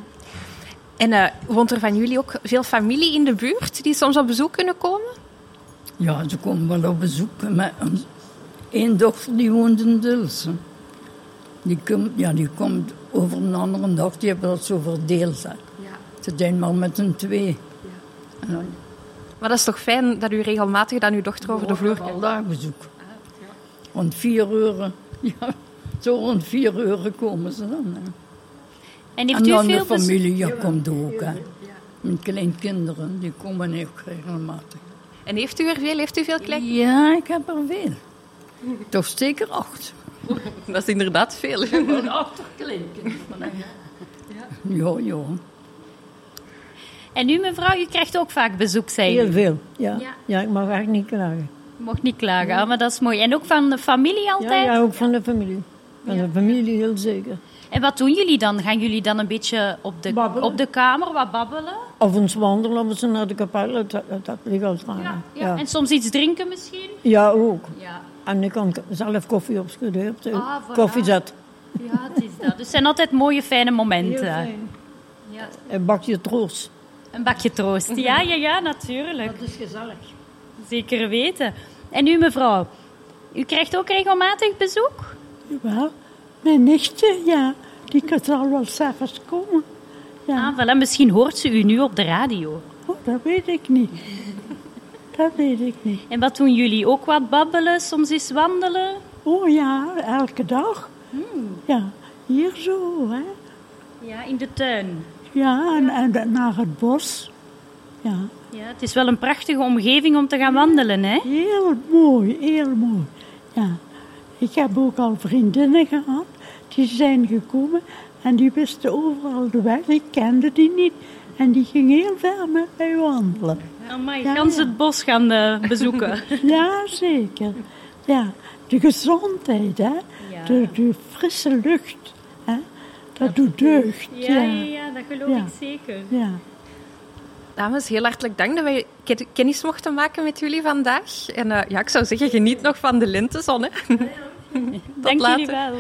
[SPEAKER 3] En eh, woont er van jullie ook veel familie in de buurt die soms op bezoek kunnen komen?
[SPEAKER 12] ja ze komen wel op bezoek. Maar één dochter die woont in Dilsen. Die komt, ja, die komt over een andere dag, die hebben dat zo verdeeld. hè. Ze zijn maar met een twee. En dan
[SPEAKER 3] Maar dat is toch fijn dat u regelmatig dan uw dochter over de vloer
[SPEAKER 12] Al daar bezoek. Rond vier uur, ja, zo rond vier uur komen ze dan. Hè.
[SPEAKER 9] En heeft
[SPEAKER 12] En
[SPEAKER 9] u
[SPEAKER 12] dan de
[SPEAKER 9] veel bezoek?
[SPEAKER 12] familie ja, komt ook. Hè. Met kleinkinderen, die komen ook regelmatig.
[SPEAKER 3] En heeft u er veel? Heeft u veel klein?
[SPEAKER 12] Ja, ik heb er veel. Toch zeker acht.
[SPEAKER 3] Dat is inderdaad veel.
[SPEAKER 12] Acht kleinkinderen. Ja, ja.
[SPEAKER 9] En u, mevrouw, u krijgt ook vaak bezoek, zei
[SPEAKER 13] Heel
[SPEAKER 9] u.
[SPEAKER 13] veel, ja.
[SPEAKER 9] Ja.
[SPEAKER 13] ja. ik mag echt niet klagen.
[SPEAKER 9] U mocht niet klagen, ah, maar dat is mooi. En ook van de familie altijd?
[SPEAKER 13] ja, ook van de familie. Van de familie heel zeker.
[SPEAKER 9] En wat doen jullie dan? Gaan jullie dan een beetje op de,
[SPEAKER 13] Babbelen.
[SPEAKER 9] op de kamer wat babbelen?
[SPEAKER 13] Of eens wandelen, of eens naar de kapel, dat, dat, dat ligt al aan.
[SPEAKER 9] Ja,
[SPEAKER 13] Ja, ja.
[SPEAKER 9] En soms iets drinken misschien?
[SPEAKER 13] Ja, ook.
[SPEAKER 9] Ja.
[SPEAKER 13] En ik kan zelf koffie opschudden op de
[SPEAKER 9] Ah, voilà.
[SPEAKER 13] koffiezet.
[SPEAKER 9] Ja, het is dat. Dus het zijn altijd mooie, fijne momenten. Ja.
[SPEAKER 13] Een bakje troost.
[SPEAKER 9] Een bakje troost. Ja, ja, ja, natuurlijk.
[SPEAKER 13] Dat is gezellig.
[SPEAKER 9] Zeker weten. En u, mevrouw, u krijgt ook regelmatig bezoek?
[SPEAKER 12] Ja, mijn nichtje, ja, die kan zal wel s'avonds komen. Ja,
[SPEAKER 9] Ah, voilà, misschien hoort ze u nu op de radio.
[SPEAKER 12] oh, dat weet ik niet. Dat weet ik niet.
[SPEAKER 9] En wat doen jullie? Ook wat babbelen, soms eens wandelen?
[SPEAKER 12] Oh ja, elke dag. Ja, hier zo, hè.
[SPEAKER 9] Ja, in de tuin.
[SPEAKER 12] Ja, en, naar het bos. Ja,
[SPEAKER 9] Ja, het is wel een prachtige omgeving om te gaan wandelen, hè?
[SPEAKER 12] heel mooi, heel mooi. Ja, ik heb ook al vriendinnen gehad, die zijn gekomen en die wisten overal de weg. Ik kende die niet en die ging heel ver met mij wandelen.
[SPEAKER 9] Amai,
[SPEAKER 12] Ja,
[SPEAKER 9] gans
[SPEAKER 12] ja.
[SPEAKER 9] het bos gaan eh, bezoeken.
[SPEAKER 12] Ja, zeker. Ja, de gezondheid, hè.
[SPEAKER 9] Ja.
[SPEAKER 12] De, de frisse lucht,
[SPEAKER 13] Dat doet deugd.
[SPEAKER 9] Ja, ja, ja, dat geloof
[SPEAKER 13] Ja.
[SPEAKER 9] ik zeker.
[SPEAKER 13] Ja.
[SPEAKER 3] Dames, heel hartelijk dank dat wij ke- kennis mochten maken met jullie vandaag. En eh, ja, ik zou zeggen, geniet nog van de lentezon. Hè. Tot
[SPEAKER 9] Dank
[SPEAKER 3] later.
[SPEAKER 9] jullie wel.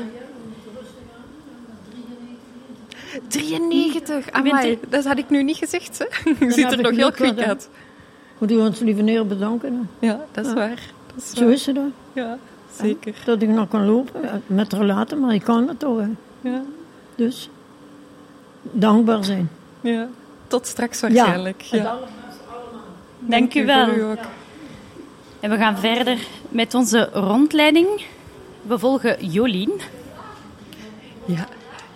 [SPEAKER 3] 93,
[SPEAKER 9] bent
[SPEAKER 3] amai, dat had ik nu niet gezegd. Hè. Je ziet er nog heel quick uit.
[SPEAKER 13] Moet u ons lieve neer bedanken. hè.
[SPEAKER 3] Ja, dat is waar. Dat is
[SPEAKER 13] Zo
[SPEAKER 3] waar.
[SPEAKER 13] is het. hè.
[SPEAKER 3] Ja, zeker.
[SPEAKER 13] Dat ik nog kan lopen, ja, met relaten, maar ik kan het toch. hè.
[SPEAKER 3] Ja.
[SPEAKER 13] Dus, dankbaar zijn.
[SPEAKER 3] Ja. Tot straks waarschijnlijk. Ja.
[SPEAKER 9] Dank u wel.
[SPEAKER 3] u ook.
[SPEAKER 9] En we gaan verder met onze rondleiding. We volgen Jolien.
[SPEAKER 3] Ja,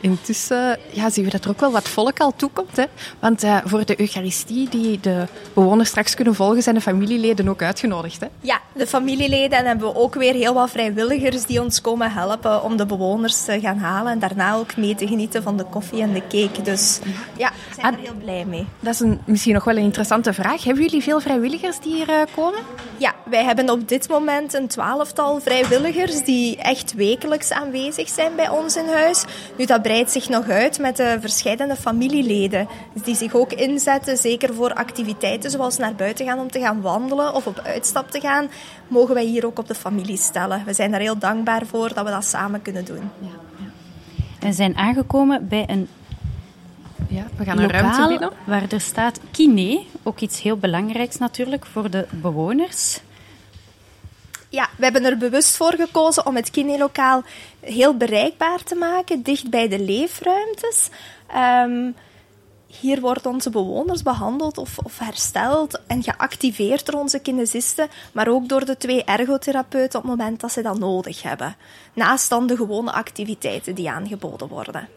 [SPEAKER 3] intussen ja, zien we dat er ook wel wat volk al toekomt. Hè? Want eh, voor de Eucharistie die de bewoners straks kunnen volgen, zijn de familieleden ook uitgenodigd. Hè?
[SPEAKER 11] Ja, de familieleden en hebben we ook weer heel wat vrijwilligers die ons komen helpen om de bewoners te gaan halen en daarna ook mee te genieten van de koffie en de cake. Dus ja, we zijn er heel blij mee.
[SPEAKER 3] Dat is een, misschien nog wel een interessante vraag. Hebben jullie veel vrijwilligers die hier eh, komen?
[SPEAKER 11] Ja, wij hebben op dit moment een twaalftal vrijwilligers die echt wekelijks aanwezig zijn bij ons in huis. Nu, dat breidt zich nog uit met de verschillende familieleden die zich ook inzetten, zeker voor activiteiten zoals naar buiten gaan om te gaan wandelen of op uitstap te gaan, mogen wij hier ook op de familie stellen. We zijn daar heel dankbaar voor dat we dat samen kunnen doen.
[SPEAKER 9] We zijn aangekomen bij een
[SPEAKER 3] Ja, we gaan een ruimte binnen.
[SPEAKER 9] waar er staat kiné. Ook iets heel belangrijks natuurlijk voor de bewoners.
[SPEAKER 11] Ja, we hebben er bewust voor gekozen om het kinelokaal heel bereikbaar te maken, dicht bij de leefruimtes. Ehm, hier worden onze bewoners behandeld of, of hersteld en geactiveerd door onze kinesisten, maar ook door de twee ergotherapeuten op het moment dat ze dat nodig hebben. Naast dan de gewone activiteiten die aangeboden worden.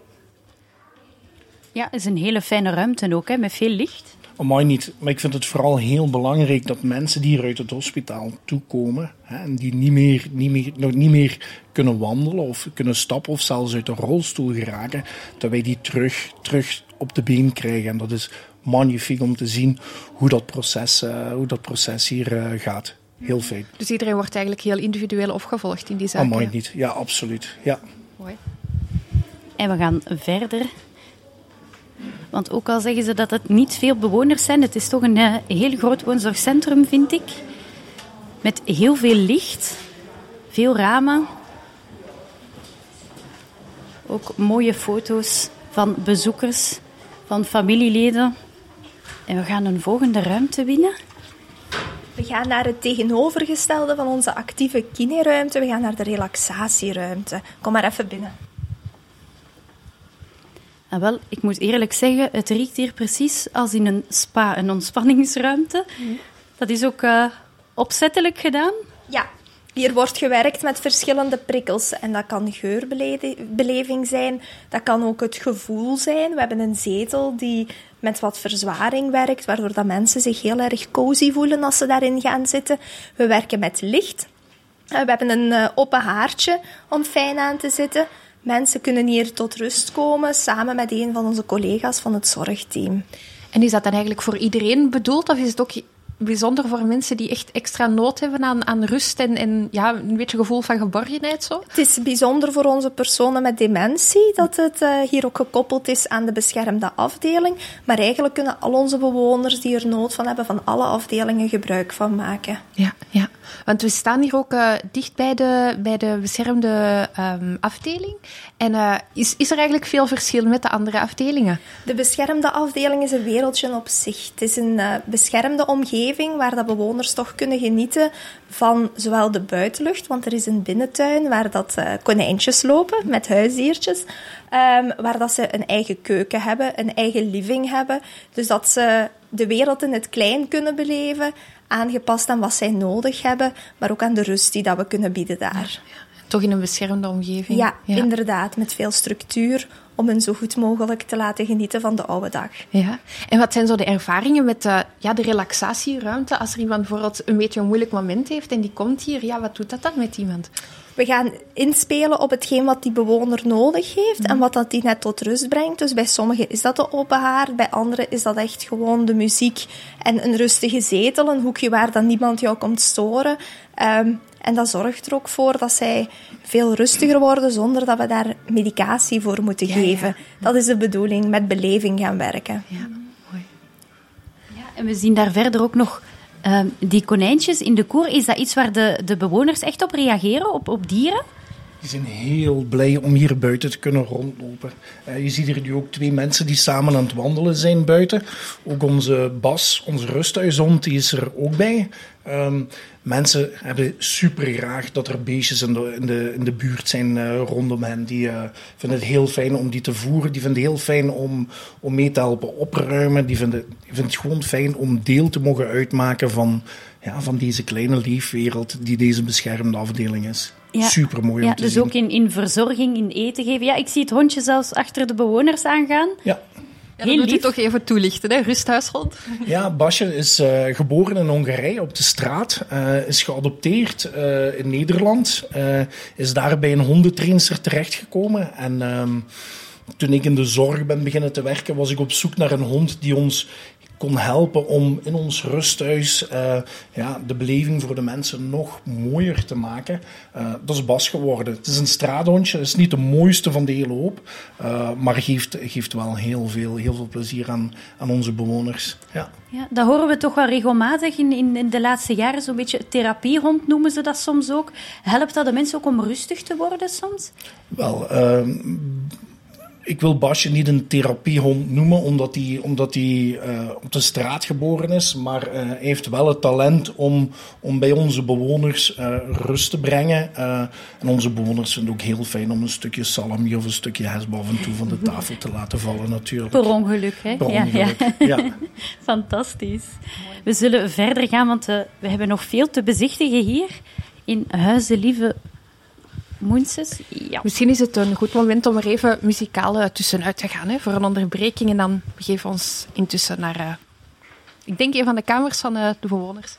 [SPEAKER 9] Ja, het is een hele fijne ruimte ook, hè, met veel licht.
[SPEAKER 10] Amai niet, maar ik vind het vooral heel belangrijk dat mensen die hier uit het hospitaal toekomen hè, en die niet meer, niet meer, nog niet meer kunnen wandelen of kunnen stappen of zelfs uit een rolstoel geraken, dat wij die terug, terug op de been krijgen. En dat is magnifiek om te zien hoe dat proces, eh, hoe dat proces hier eh, gaat. Heel fijn.
[SPEAKER 3] Dus iedereen wordt eigenlijk heel individueel opgevolgd in die zaak.
[SPEAKER 10] Amai
[SPEAKER 3] ja.
[SPEAKER 10] niet, ja absoluut. Ja.
[SPEAKER 3] Mooi.
[SPEAKER 9] En we gaan verder. Want ook al zeggen ze dat het niet veel bewoners zijn, het is toch een eh, heel groot woonzorgcentrum, vind ik. Met heel veel licht, veel ramen. Ook mooie foto's van bezoekers, van familieleden. En we gaan een volgende ruimte binnen.
[SPEAKER 11] We gaan naar het tegenovergestelde van onze actieve kineruimte. We gaan naar de relaxatieruimte. Kom maar even binnen.
[SPEAKER 9] En wel, ik moet eerlijk zeggen, het riekt hier precies als in een spa, een ontspanningsruimte. Dat is ook eh, opzettelijk gedaan.
[SPEAKER 11] Ja, hier wordt gewerkt met verschillende prikkels. En dat kan geurbeleving zijn, dat kan ook het gevoel zijn. We hebben een zetel die met wat verzwaring werkt, waardoor dat mensen zich heel erg cozy voelen als ze daarin gaan zitten. We werken met licht. Eh, We hebben een eh, open haartje om fijn aan te zitten. Mensen kunnen hier tot rust komen samen met een van onze collega's van het zorgteam.
[SPEAKER 3] En is dat dan eigenlijk voor iedereen bedoeld? Of is het ook bijzonder voor mensen die echt extra nood hebben aan, aan rust en, en ja, een beetje gevoel van geborgenheid? Zo?
[SPEAKER 11] Het is bijzonder voor onze personen met dementie dat het eh, hier ook gekoppeld is aan de beschermde afdeling. Maar eigenlijk kunnen al onze bewoners die er nood van hebben, van alle afdelingen gebruik van maken.
[SPEAKER 3] Ja, ja. Want we staan hier ook eh, dicht bij de, bij de beschermde ehm, afdeling. En eh, is, is er eigenlijk veel verschil met de andere afdelingen?
[SPEAKER 11] De beschermde afdeling is een wereldje op zich. Het is een beschermde omgeving waar dat bewoners toch kunnen genieten van zowel de buitenlucht, want er is een binnentuin waar dat eh, konijntjes lopen met huisdiertjes, ehm, waar dat ze een eigen keuken hebben, een eigen living hebben, dus dat ze de wereld in het klein kunnen beleven, aangepast aan wat zij nodig hebben, maar ook aan de rust die dat we kunnen bieden daar.
[SPEAKER 3] Toch in een beschermde omgeving?
[SPEAKER 11] Ja, inderdaad, met veel structuur om hen zo goed mogelijk te laten genieten van de oude dag.
[SPEAKER 3] Ja. En wat zijn zo de ervaringen met eh, ja, de relaxatieruimte? Als er iemand bijvoorbeeld een beetje een moeilijk moment heeft en die komt hier, ja, wat doet dat dan met iemand?
[SPEAKER 11] We gaan inspelen op hetgeen wat die bewoner nodig heeft en wat dat die net tot rust brengt. Dus bij sommigen is dat de open haard, bij anderen is dat echt gewoon de muziek en een rustige zetel, een hoekje waar dan niemand jou komt storen. Ehm, en dat zorgt er ook voor dat zij veel rustiger worden zonder dat we daar medicatie voor moeten geven. Dat is de bedoeling, met beleving gaan werken.
[SPEAKER 2] Ja, en we zien daar verder ook nog ehm, die konijntjes in de koer. Is dat iets waar de, de bewoners echt op reageren, op, op dieren?
[SPEAKER 10] Die zijn heel blij om hier buiten te kunnen rondlopen. Eh, je ziet hier nu ook twee mensen die samen aan het wandelen zijn buiten. Ook onze Bas, onze rusthuishond, is er ook bij. Ehm, mensen hebben super graag dat er beestjes in de, in de, in de buurt zijn eh, rondom hen. Die eh, vinden het heel fijn om die te voeren. Die vinden het heel fijn om, om mee te helpen opruimen. Die vinden, die vinden het gewoon fijn om deel te mogen uitmaken van, ja, van deze kleine leefwereld die deze beschermde afdeling is. Super mooi om
[SPEAKER 2] ja,
[SPEAKER 10] te
[SPEAKER 2] dus
[SPEAKER 10] zien.
[SPEAKER 2] ook in, in verzorging, in eten geven. Ja, ik zie het hondje zelfs achter de bewoners aangaan.
[SPEAKER 10] Ja.
[SPEAKER 3] Ja, dat moet je toch even toelichten, hè? rusthuishond.
[SPEAKER 10] Ja, Basje is eh, geboren in Hongarije op de straat. eh, is geadopteerd eh, in Nederland. eh, is daar bij een hondentrainster terechtgekomen. En ehm, toen ik in de zorg ben beginnen te werken, was ik op zoek naar een hond die ons kon helpen om in ons rusthuis eh, ja, de beleving voor de mensen nog mooier te maken. Eh, dat is Bas geworden. Het is een straathondje, het is niet de mooiste van de hele hoop, eh, maar geeft, geeft wel heel veel, heel veel plezier aan, aan onze bewoners. Ja.
[SPEAKER 2] Ja, dat horen we toch wel regelmatig in, in, in de laatste jaren. Zo'n beetje therapiehond noemen ze dat soms ook. Helpt dat de mensen ook om rustig te worden soms?
[SPEAKER 10] Wel, ehm, ik wil Basje niet een therapiehond noemen, omdat hij omdat hij, eh, op de straat geboren is. Maar eh, hij heeft wel het talent om, om bij onze bewoners eh, rust te brengen. En onze bewoners vinden het ook heel fijn om een stukje salami of een stukje hesba af en toe van de tafel te laten vallen, natuurlijk.
[SPEAKER 2] Per ongeluk, hè?
[SPEAKER 10] Per
[SPEAKER 2] Ja,
[SPEAKER 10] ongeluk,
[SPEAKER 2] ja.
[SPEAKER 10] ja.
[SPEAKER 2] Fantastisch. We zullen verder gaan, want we hebben nog veel te bezichtigen hier in Huizen Lieve Moenses. Ja.
[SPEAKER 3] Misschien is het een goed moment om er even muzikaal eh, tussenuit te gaan, hè, voor een onderbreking. En dan begeven we ons intussen naar, eh, ik denk, een van de kamers van eh, de bewoners.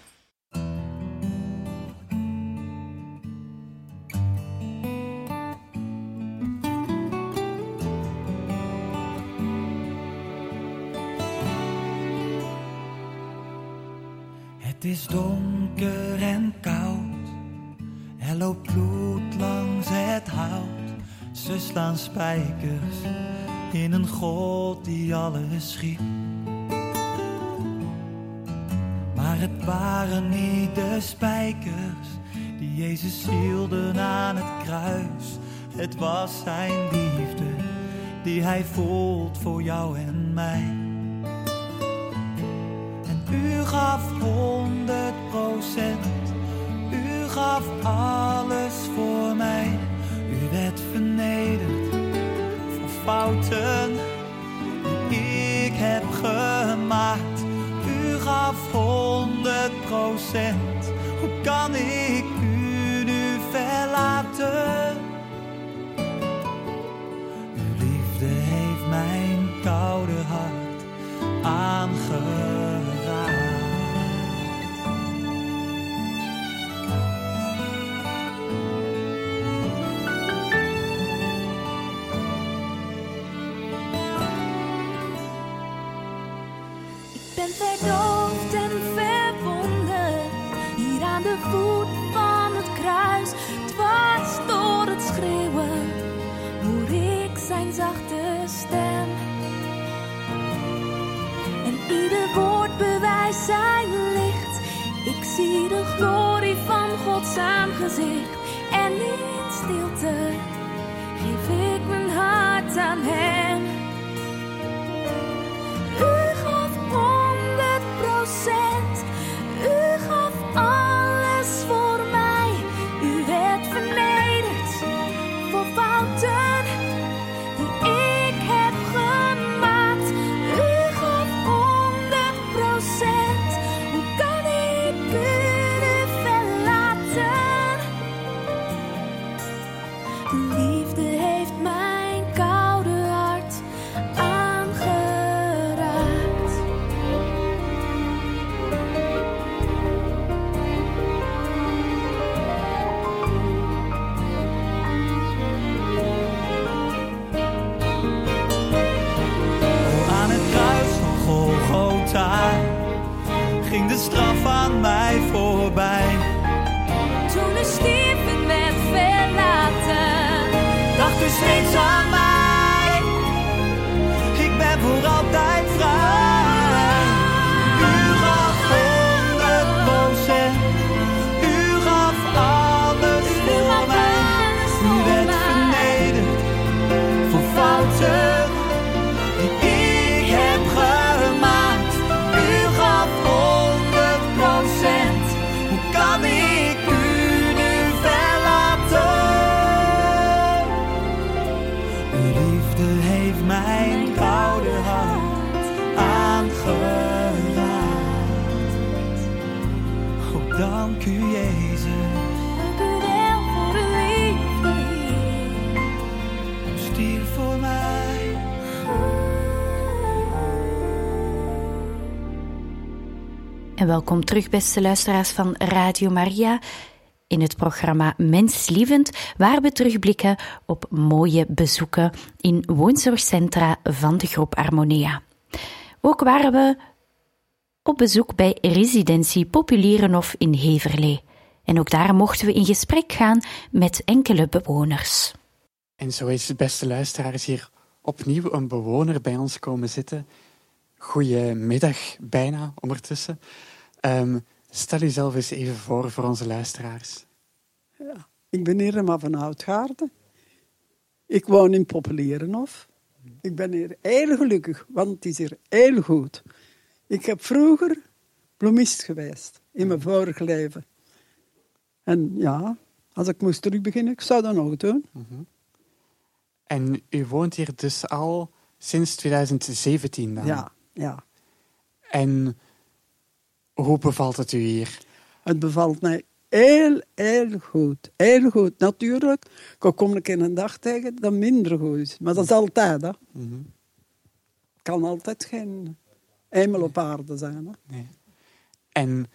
[SPEAKER 14] Het is koud. Er loopt bloed langs het hout. Ze slaan spijkers in een god die alles schiep. Maar het waren niet de spijkers die Jezus hielden aan het kruis. Het was zijn liefde die hij voelt voor jou en mij. En u gaf honderd procent. U gaf alles voor mij. U werd vernederd voor fouten die ik heb gemaakt. U gaf honderd procent. Hoe kan ik u nu verlaten? Uw liefde heeft mijn koude hart aangeraakt.
[SPEAKER 9] Aangezicht. En in stilte geef ik mijn hart aan hem.
[SPEAKER 2] En welkom terug, beste luisteraars van Radio Maria, in het programma Menslievend, waar we terugblikken op mooie bezoeken in woonzorgcentra van de groep Harmonia. Ook waren we op bezoek bij Residentie Populierenhof in Heverlee. En ook daar mochten we in gesprek gaan met enkele bewoners.
[SPEAKER 7] En zo is, beste luisteraars, hier opnieuw een bewoner bij ons komen zitten. Goedemiddag, bijna ondertussen. Ehm, stel jezelf eens even voor voor onze luisteraars.
[SPEAKER 15] Ja, ik ben Irma van Houtgaarden. Ik woon in Populierenhof. Ik ben hier heel gelukkig, want het is hier heel goed. Ik heb vroeger bloemist geweest in mijn vorige leven. En ja, als ik moest terug beginnen, ik zou dat nog doen.
[SPEAKER 7] En u woont hier dus al sinds 2017 dan?
[SPEAKER 15] Ja, ja.
[SPEAKER 7] En hoe bevalt het u hier?
[SPEAKER 15] Het bevalt mij heel, heel goed. Heel goed. Natuurlijk, kom ik in een dag tegen dat minder goed is. Maar dat is altijd, hè. kan altijd geen hemel op aarde zijn, hè.
[SPEAKER 7] En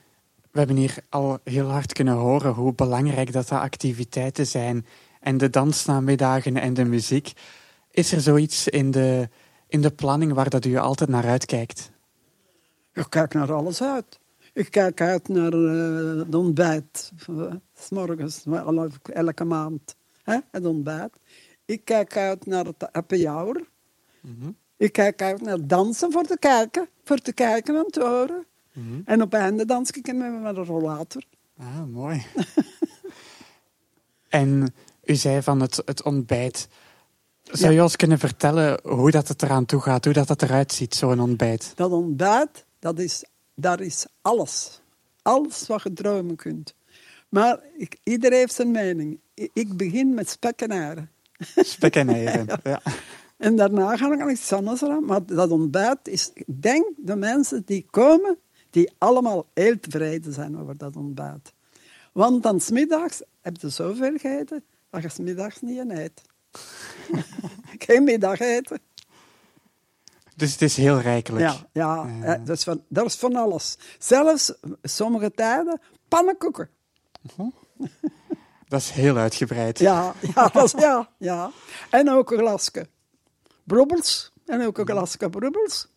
[SPEAKER 7] we hebben hier al heel hard kunnen horen hoe belangrijk dat de activiteiten zijn. En de dansnamiddagen en de muziek. Is er zoiets in de, in de planning waar dat u altijd naar uitkijkt?
[SPEAKER 15] Ik kijk naar alles uit. Ik kijk uit naar eh, het ontbijt. s morgens, elke maand. Hè, het ontbijt. Ik kijk uit naar het happy hour. Ik kijk uit naar dansen voor te kijken. Voor te kijken en te horen. En op einde dans ik met, een rollator.
[SPEAKER 7] Ah, mooi. en u zei van het, het ontbijt. Zou je ons kunnen vertellen hoe dat het eraan toe gaat, hoe dat het eruit ziet, zo'n ontbijt?
[SPEAKER 15] Dat ontbijt, dat is, daar is alles. Alles wat je dromen kunt. Maar ik, iedereen heeft zijn mening. Ik begin met spek en eieren.
[SPEAKER 7] Spek en eieren, ja.
[SPEAKER 15] En daarna ga ik aan iets anders aan. Maar dat ontbijt is, ik denk, de mensen die komen, die allemaal heel tevreden zijn over dat ontbijt. Want dan smiddags heb je zoveel gegeten, dat je smiddags niet in eet. Geen middageten.
[SPEAKER 7] Dus het is heel rijkelijk.
[SPEAKER 15] Ja, ja eh, dat, is van, dat is van alles. Zelfs sommige tijden pannenkoeken.
[SPEAKER 7] Dat is heel uitgebreid.
[SPEAKER 15] Ja, ja, dat is, ja, ja. En ook een glasje brobbels. En ook een glasje brobbels.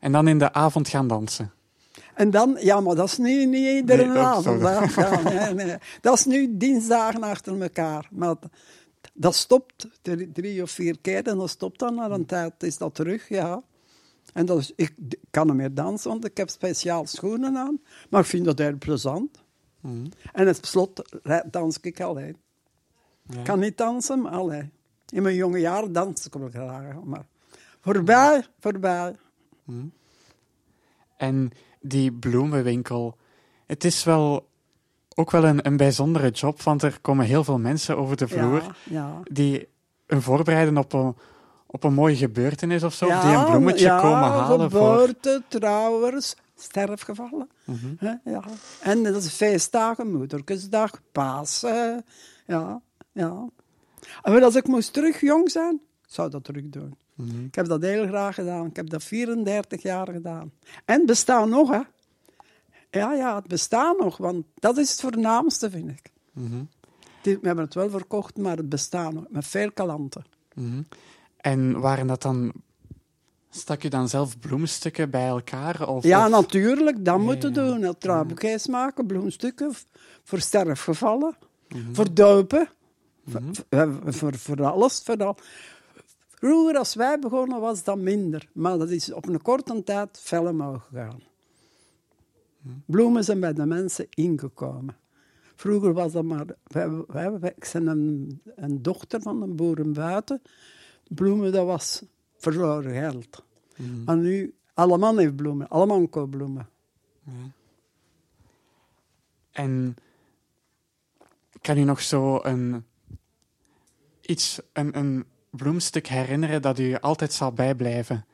[SPEAKER 7] En dan in de avond gaan dansen.
[SPEAKER 15] En dan, ja, maar dat is nu niet iedere
[SPEAKER 7] Nee, dat-
[SPEAKER 15] avond. Ja, nee, nee. Dat is nu dinsdagen achter elkaar. Maar dat- stopt drie, drie of vier keer en dat stopt dan na een tijd. Is dat terug, ja. En dat is, ik kan niet meer dansen, want ik heb speciaal schoenen aan. Maar ik vind dat heel plezant. En het slot dans ik alleen. Ik kan niet dansen, maar alleen. In mijn jonge jaren dans ik wel graag. Maar voorbij, voorbij.
[SPEAKER 7] En die bloemenwinkel, het is wel ook wel een, een bijzondere job, want er komen heel veel mensen over de vloer
[SPEAKER 15] Ja, ja.
[SPEAKER 7] die een voorbereiden op een, op een mooie gebeurtenis of zo, of die
[SPEAKER 15] Ja,
[SPEAKER 7] een bloemetje
[SPEAKER 15] ja,
[SPEAKER 7] komen halen voor...
[SPEAKER 15] geboorte, trouwers, sterfgevallen. Hè, ja. En dat is feestdagen, moederkesdag, Pasen. Ja, ja. En als ik moest terug jong zijn, zou dat terug doen. Ik heb dat heel graag gedaan. Ik heb dat 34 jaar gedaan. En het bestaat nog, hè. Ja, ja, het bestaat nog, want dat is het voornaamste, vind ik. Die- We hebben het wel verkocht, maar het bestaat nog, met veel kalanten.
[SPEAKER 7] Mhm. En waren dat dan... Stak je dan zelf bloemstukken bij elkaar? Of,
[SPEAKER 15] Ja,
[SPEAKER 7] of-
[SPEAKER 15] natuurlijk, dat moeten doen. Trouwboekjes maken, bloemstukken voor sterfgevallen, voor dopen, voor, voor, voor, voor alles. Voor al. Vroeger, als wij begonnen, was dat minder. Maar dat is op een korte tijd fel omhoog gegaan. Bloemen zijn bij de mensen ingekomen. Vroeger was dat maar... Wij, wij, wij- ik ben een, een dochter van een boeren buiten. Bloemen, dat was verloren geld. Maar nu, alle man heeft bloemen. Alle man koopt bloemen.
[SPEAKER 7] En kan je nog zo een, iets, een, een bloemstuk herinneren dat u altijd zal bijblijven?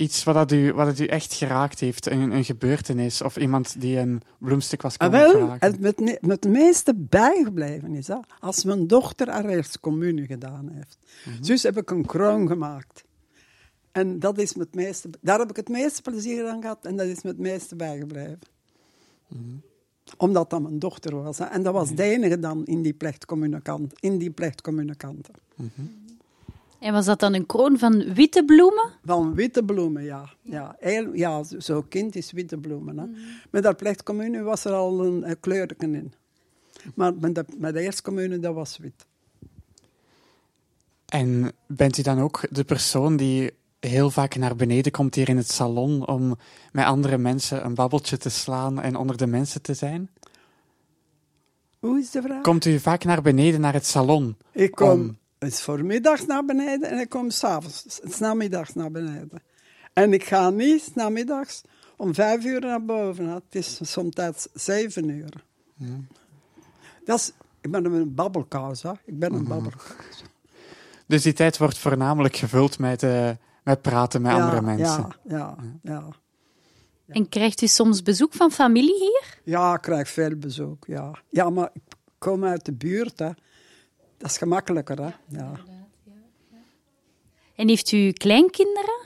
[SPEAKER 7] Iets wat, dat u, wat het u echt geraakt heeft? Een, een gebeurtenis of iemand die een bloemstuk was
[SPEAKER 15] Ah,
[SPEAKER 7] komen
[SPEAKER 15] wel, het met, met het meeste bijgebleven is dat als mijn dochter haar eerste communie gedaan heeft. Dus heb ik een kroon gemaakt. En dat is met meeste, daar heb ik het meeste plezier aan gehad en dat is me het meeste bijgebleven. Omdat dat mijn dochter was. hè. En dat was de enige dan in die plechtcommunicant, in die plechtcommunicanten.
[SPEAKER 9] En was dat dan een kroon van witte bloemen?
[SPEAKER 15] Van witte bloemen, ja. Ja, heel, ja zo- zo'n kind is witte bloemen. Hè. Met dat plechtcommunie was er al een, een in. Maar met de, met de eerste communie, dat was wit.
[SPEAKER 7] En bent u dan ook de persoon die heel vaak naar beneden komt hier in het salon om met andere mensen een babbeltje te slaan en onder de mensen te zijn?
[SPEAKER 15] Hoe is de vraag?
[SPEAKER 7] Komt u vaak naar beneden naar het salon?
[SPEAKER 15] Ik kom
[SPEAKER 7] om-
[SPEAKER 15] eens voormiddags naar beneden en ik kom s'avonds, s namiddags naar beneden. En ik ga niet 's namiddags om vijf uur naar boven. hè. Het is soms zeven uur. Dat is, ik ben een babbelkous, hè. Ik ben een babbelkous.
[SPEAKER 7] Dus die tijd wordt voornamelijk gevuld met, eh, met praten met
[SPEAKER 15] Ja,
[SPEAKER 7] andere mensen.
[SPEAKER 15] Ja, ja, ja.
[SPEAKER 9] En krijgt u soms bezoek van familie hier?
[SPEAKER 15] Ja, ik krijg veel bezoek, ja. Ja, maar ik kom uit de buurt, hè. Dat is gemakkelijker, hè. Ja.
[SPEAKER 9] En heeft u kleinkinderen?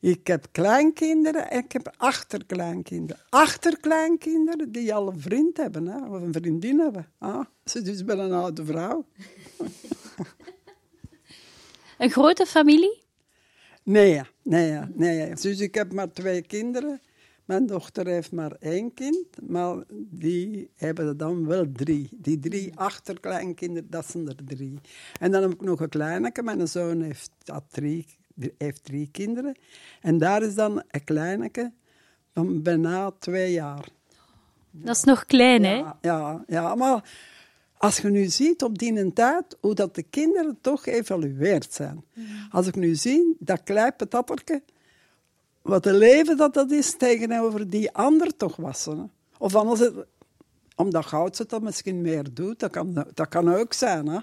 [SPEAKER 15] Ik heb kleinkinderen en ik heb achterkleinkinderen. Achterkleinkinderen die al een vriend hebben, hè, of een vriendin hebben. Ah, ze is dus bij een oude vrouw.
[SPEAKER 9] Een grote familie?
[SPEAKER 15] Nee, nee, nee. Dus ik heb maar twee kinderen. Mijn dochter heeft maar één kind, maar die hebben er dan wel drie. Die drie achterkleinkinderen, dat zijn er drie. En dan heb ik nog een kleineke. Mijn zoon heeft, had drie, heeft drie kinderen. En daar is dan een kleineke van bijna twee jaar.
[SPEAKER 9] Dat is nog klein, hè?
[SPEAKER 15] Ja, ja, maar als je nu ziet op die tijd hoe dat de kinderen toch geëvalueerd zijn. Als ik nu zie dat klein patatterke, wat een leven dat dat is tegenover die ander toch was. Hè. Of anders, het- omdat goud ze dat misschien meer doet, dat kan, dat kan ook zijn. Hè.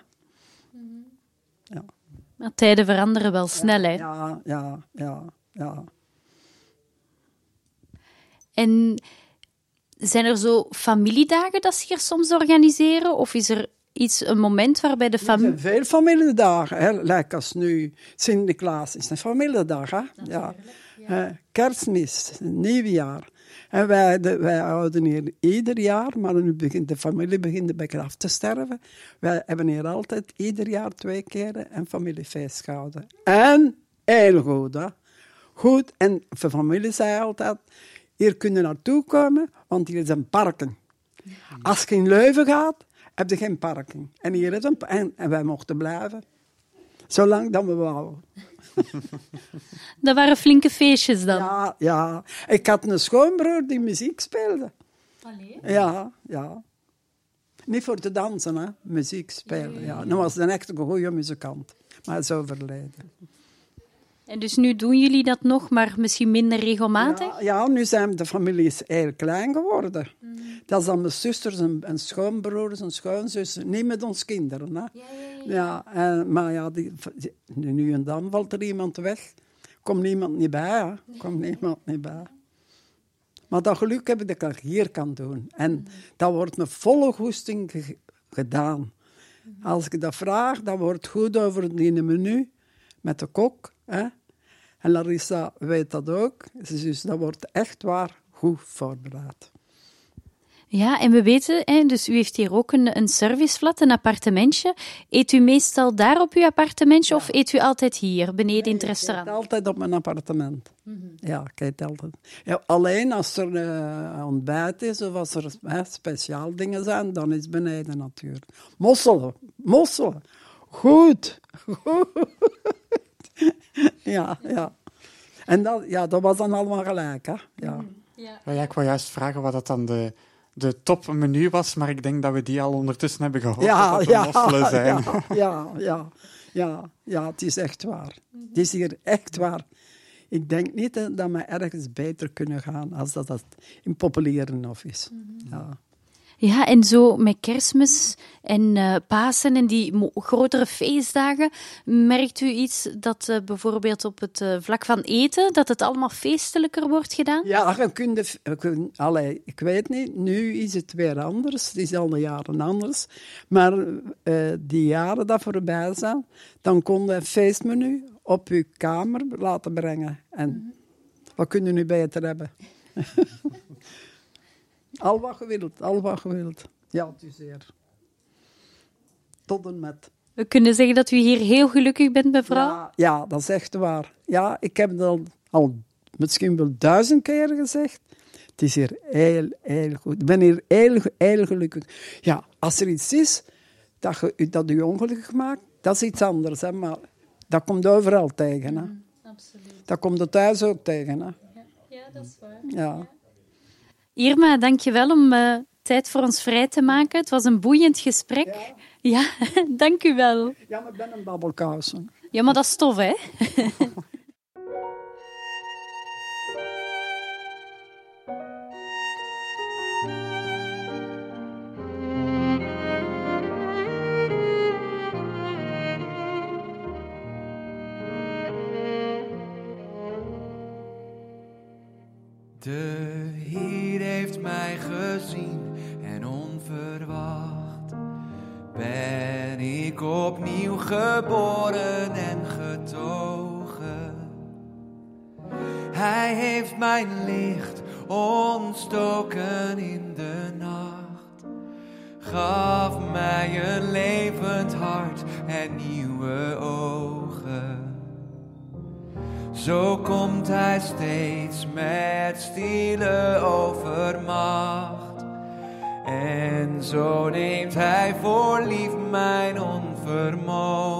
[SPEAKER 9] Maar tijden veranderen wel snel, hè?
[SPEAKER 15] Ja, ja, ja, ja.
[SPEAKER 9] En zijn er zo familiedagen dat ze hier soms organiseren? Of is er iets, een moment waarbij de familie...
[SPEAKER 15] veel familiedagen, hè. Lijkt als nu Sinterklaas is een familiedag. Hè? Ja. Kerstmis, nieuwjaar. En wij, de- wij houden hier ieder jaar, maar nu begint de familie begint beetje af te sterven. Wij hebben hier altijd ieder jaar twee keer een familiefeest gehouden. En heel goed, hè. Goed, en de familie zei altijd, hier kunnen naartoe komen, want hier is een parken. Als je in Leuven gaat, heb je geen parking. En hier is een en, en wij mochten blijven. Zolang dat we wouden.
[SPEAKER 9] Dat waren flinke feestjes dan.
[SPEAKER 15] Ja, ja. Ik had een schoonbroer die muziek speelde. Ja, ja. Niet voor te dansen, hè. Muziek spelen, ja. Dat was een echt goede muzikant. Maar hij is overleden.
[SPEAKER 9] En dus nu doen jullie dat nog, maar misschien minder regelmatig?
[SPEAKER 15] Ja, ja, nu zijn de families heel klein geworden. Dat is dan mijn zusters en, en schoonbroers en schoonzussen. Niet met ons kinderen. Hè. Ja, en- maar ja, die, nu en dan valt er iemand weg. Komt niemand niet bij. Hè. Komt niemand niet bij. Maar dat geluk heb ik dat ik hier kan doen. En dat wordt met volle goesting ge- gedaan. Als ik dat vraag, dan wordt goed over in een menu met de kok. Hè. En Larissa weet dat ook. Dus dat wordt echt waar goed voorbereid.
[SPEAKER 9] Ja, en we weten, hè, dus u heeft hier ook een, een serviceflat, een appartementje. Eet u meestal daar op uw appartementje of eet u altijd hier, beneden in het restaurant?
[SPEAKER 15] Altijd op mijn appartement. Ja, ik eet altijd. Ja, alleen als er eh, ontbijt is of als er hè, speciaal dingen zijn, dan is het beneden natuurlijk. Mosselen, mosselen. Goed, goed. ja, ja. En dat, ja, dat was dan allemaal gelijk, hè. Ja.
[SPEAKER 7] Ja, ja, ik wou juist vragen wat dat dan de, de topmenu was, maar ik denk dat we die al ondertussen hebben gehoord.
[SPEAKER 15] Ja,
[SPEAKER 7] dat dat
[SPEAKER 15] ja,
[SPEAKER 7] zijn.
[SPEAKER 15] ja, ja, ja, ja, ja, het is echt waar. Het is hier echt waar. Ik denk niet hè, dat we ergens beter kunnen gaan als dat, dat in Populierenhof is. Ja.
[SPEAKER 2] Ja, en zo met kerstmis en uh, Pasen en die grotere feestdagen, merkt u iets dat uh, bijvoorbeeld op het uh, vlak van eten, dat het allemaal feestelijker wordt gedaan?
[SPEAKER 15] Ja, we kunnen, we kunnen allee, ik weet niet, nu is het weer anders, het is al jaren anders, maar die jaren dat voorbij zijn, dan kon je een feestmenu op uw kamer laten brengen. En -hmm. wat kunnen nu beter hebben? al wat gewild, al wat gewild. Ja, het is zeer. Tot en met.
[SPEAKER 2] We kunnen zeggen dat u hier heel gelukkig bent, mevrouw?
[SPEAKER 15] Ja, ja dat is echt waar. Ja, ik heb het al, al misschien wel duizend keer gezegd. Het is hier heel, heel goed. Ik ben hier heel, heel gelukkig. Ja, als er iets is dat, je, dat u ongelukkig maakt, dat is iets anders. Hè, maar dat komt overal tegen. Hè. Mm, absoluut. Dat komt er thuis ook tegen. Hè.
[SPEAKER 2] Ja, ja dat is waar.
[SPEAKER 15] Ja.
[SPEAKER 2] Irma, dankjewel om uh, tijd voor ons vrij te maken. Het was een boeiend gesprek. Ja, ja dank u wel.
[SPEAKER 15] Ja, maar ik ben een babbelkous.
[SPEAKER 2] Ja, maar dat is tof, hè?
[SPEAKER 16] De mij gezien en onverwacht ben ik opnieuw geboren en getogen. Hij heeft mijn licht ontstoken in de nacht, gaf mij een levend hart en nieuwe ogen. Zo komt hij steeds met stille overmacht. En zo neemt hij voor lief mijn onvermogen.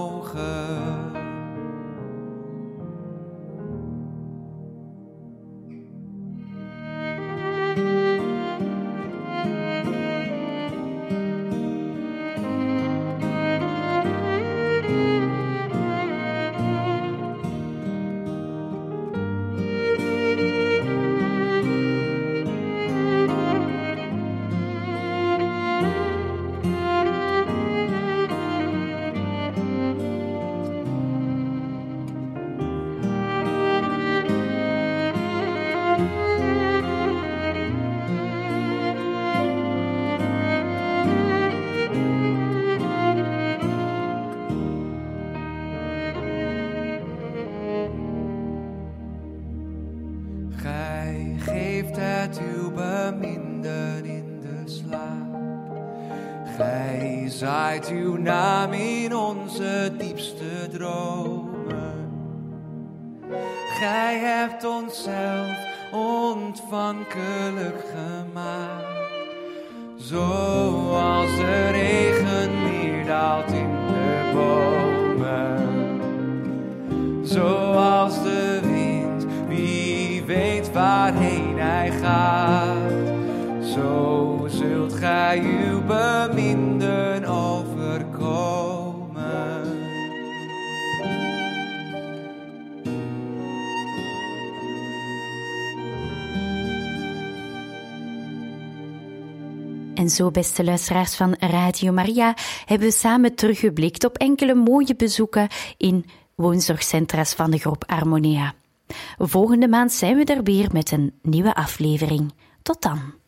[SPEAKER 2] Zo, beste luisteraars van Radio Maria, hebben we samen teruggeblikt op enkele mooie bezoeken in woonzorgcentra's van de groep Harmonia. Volgende maand zijn we er weer met een nieuwe aflevering. Tot dan.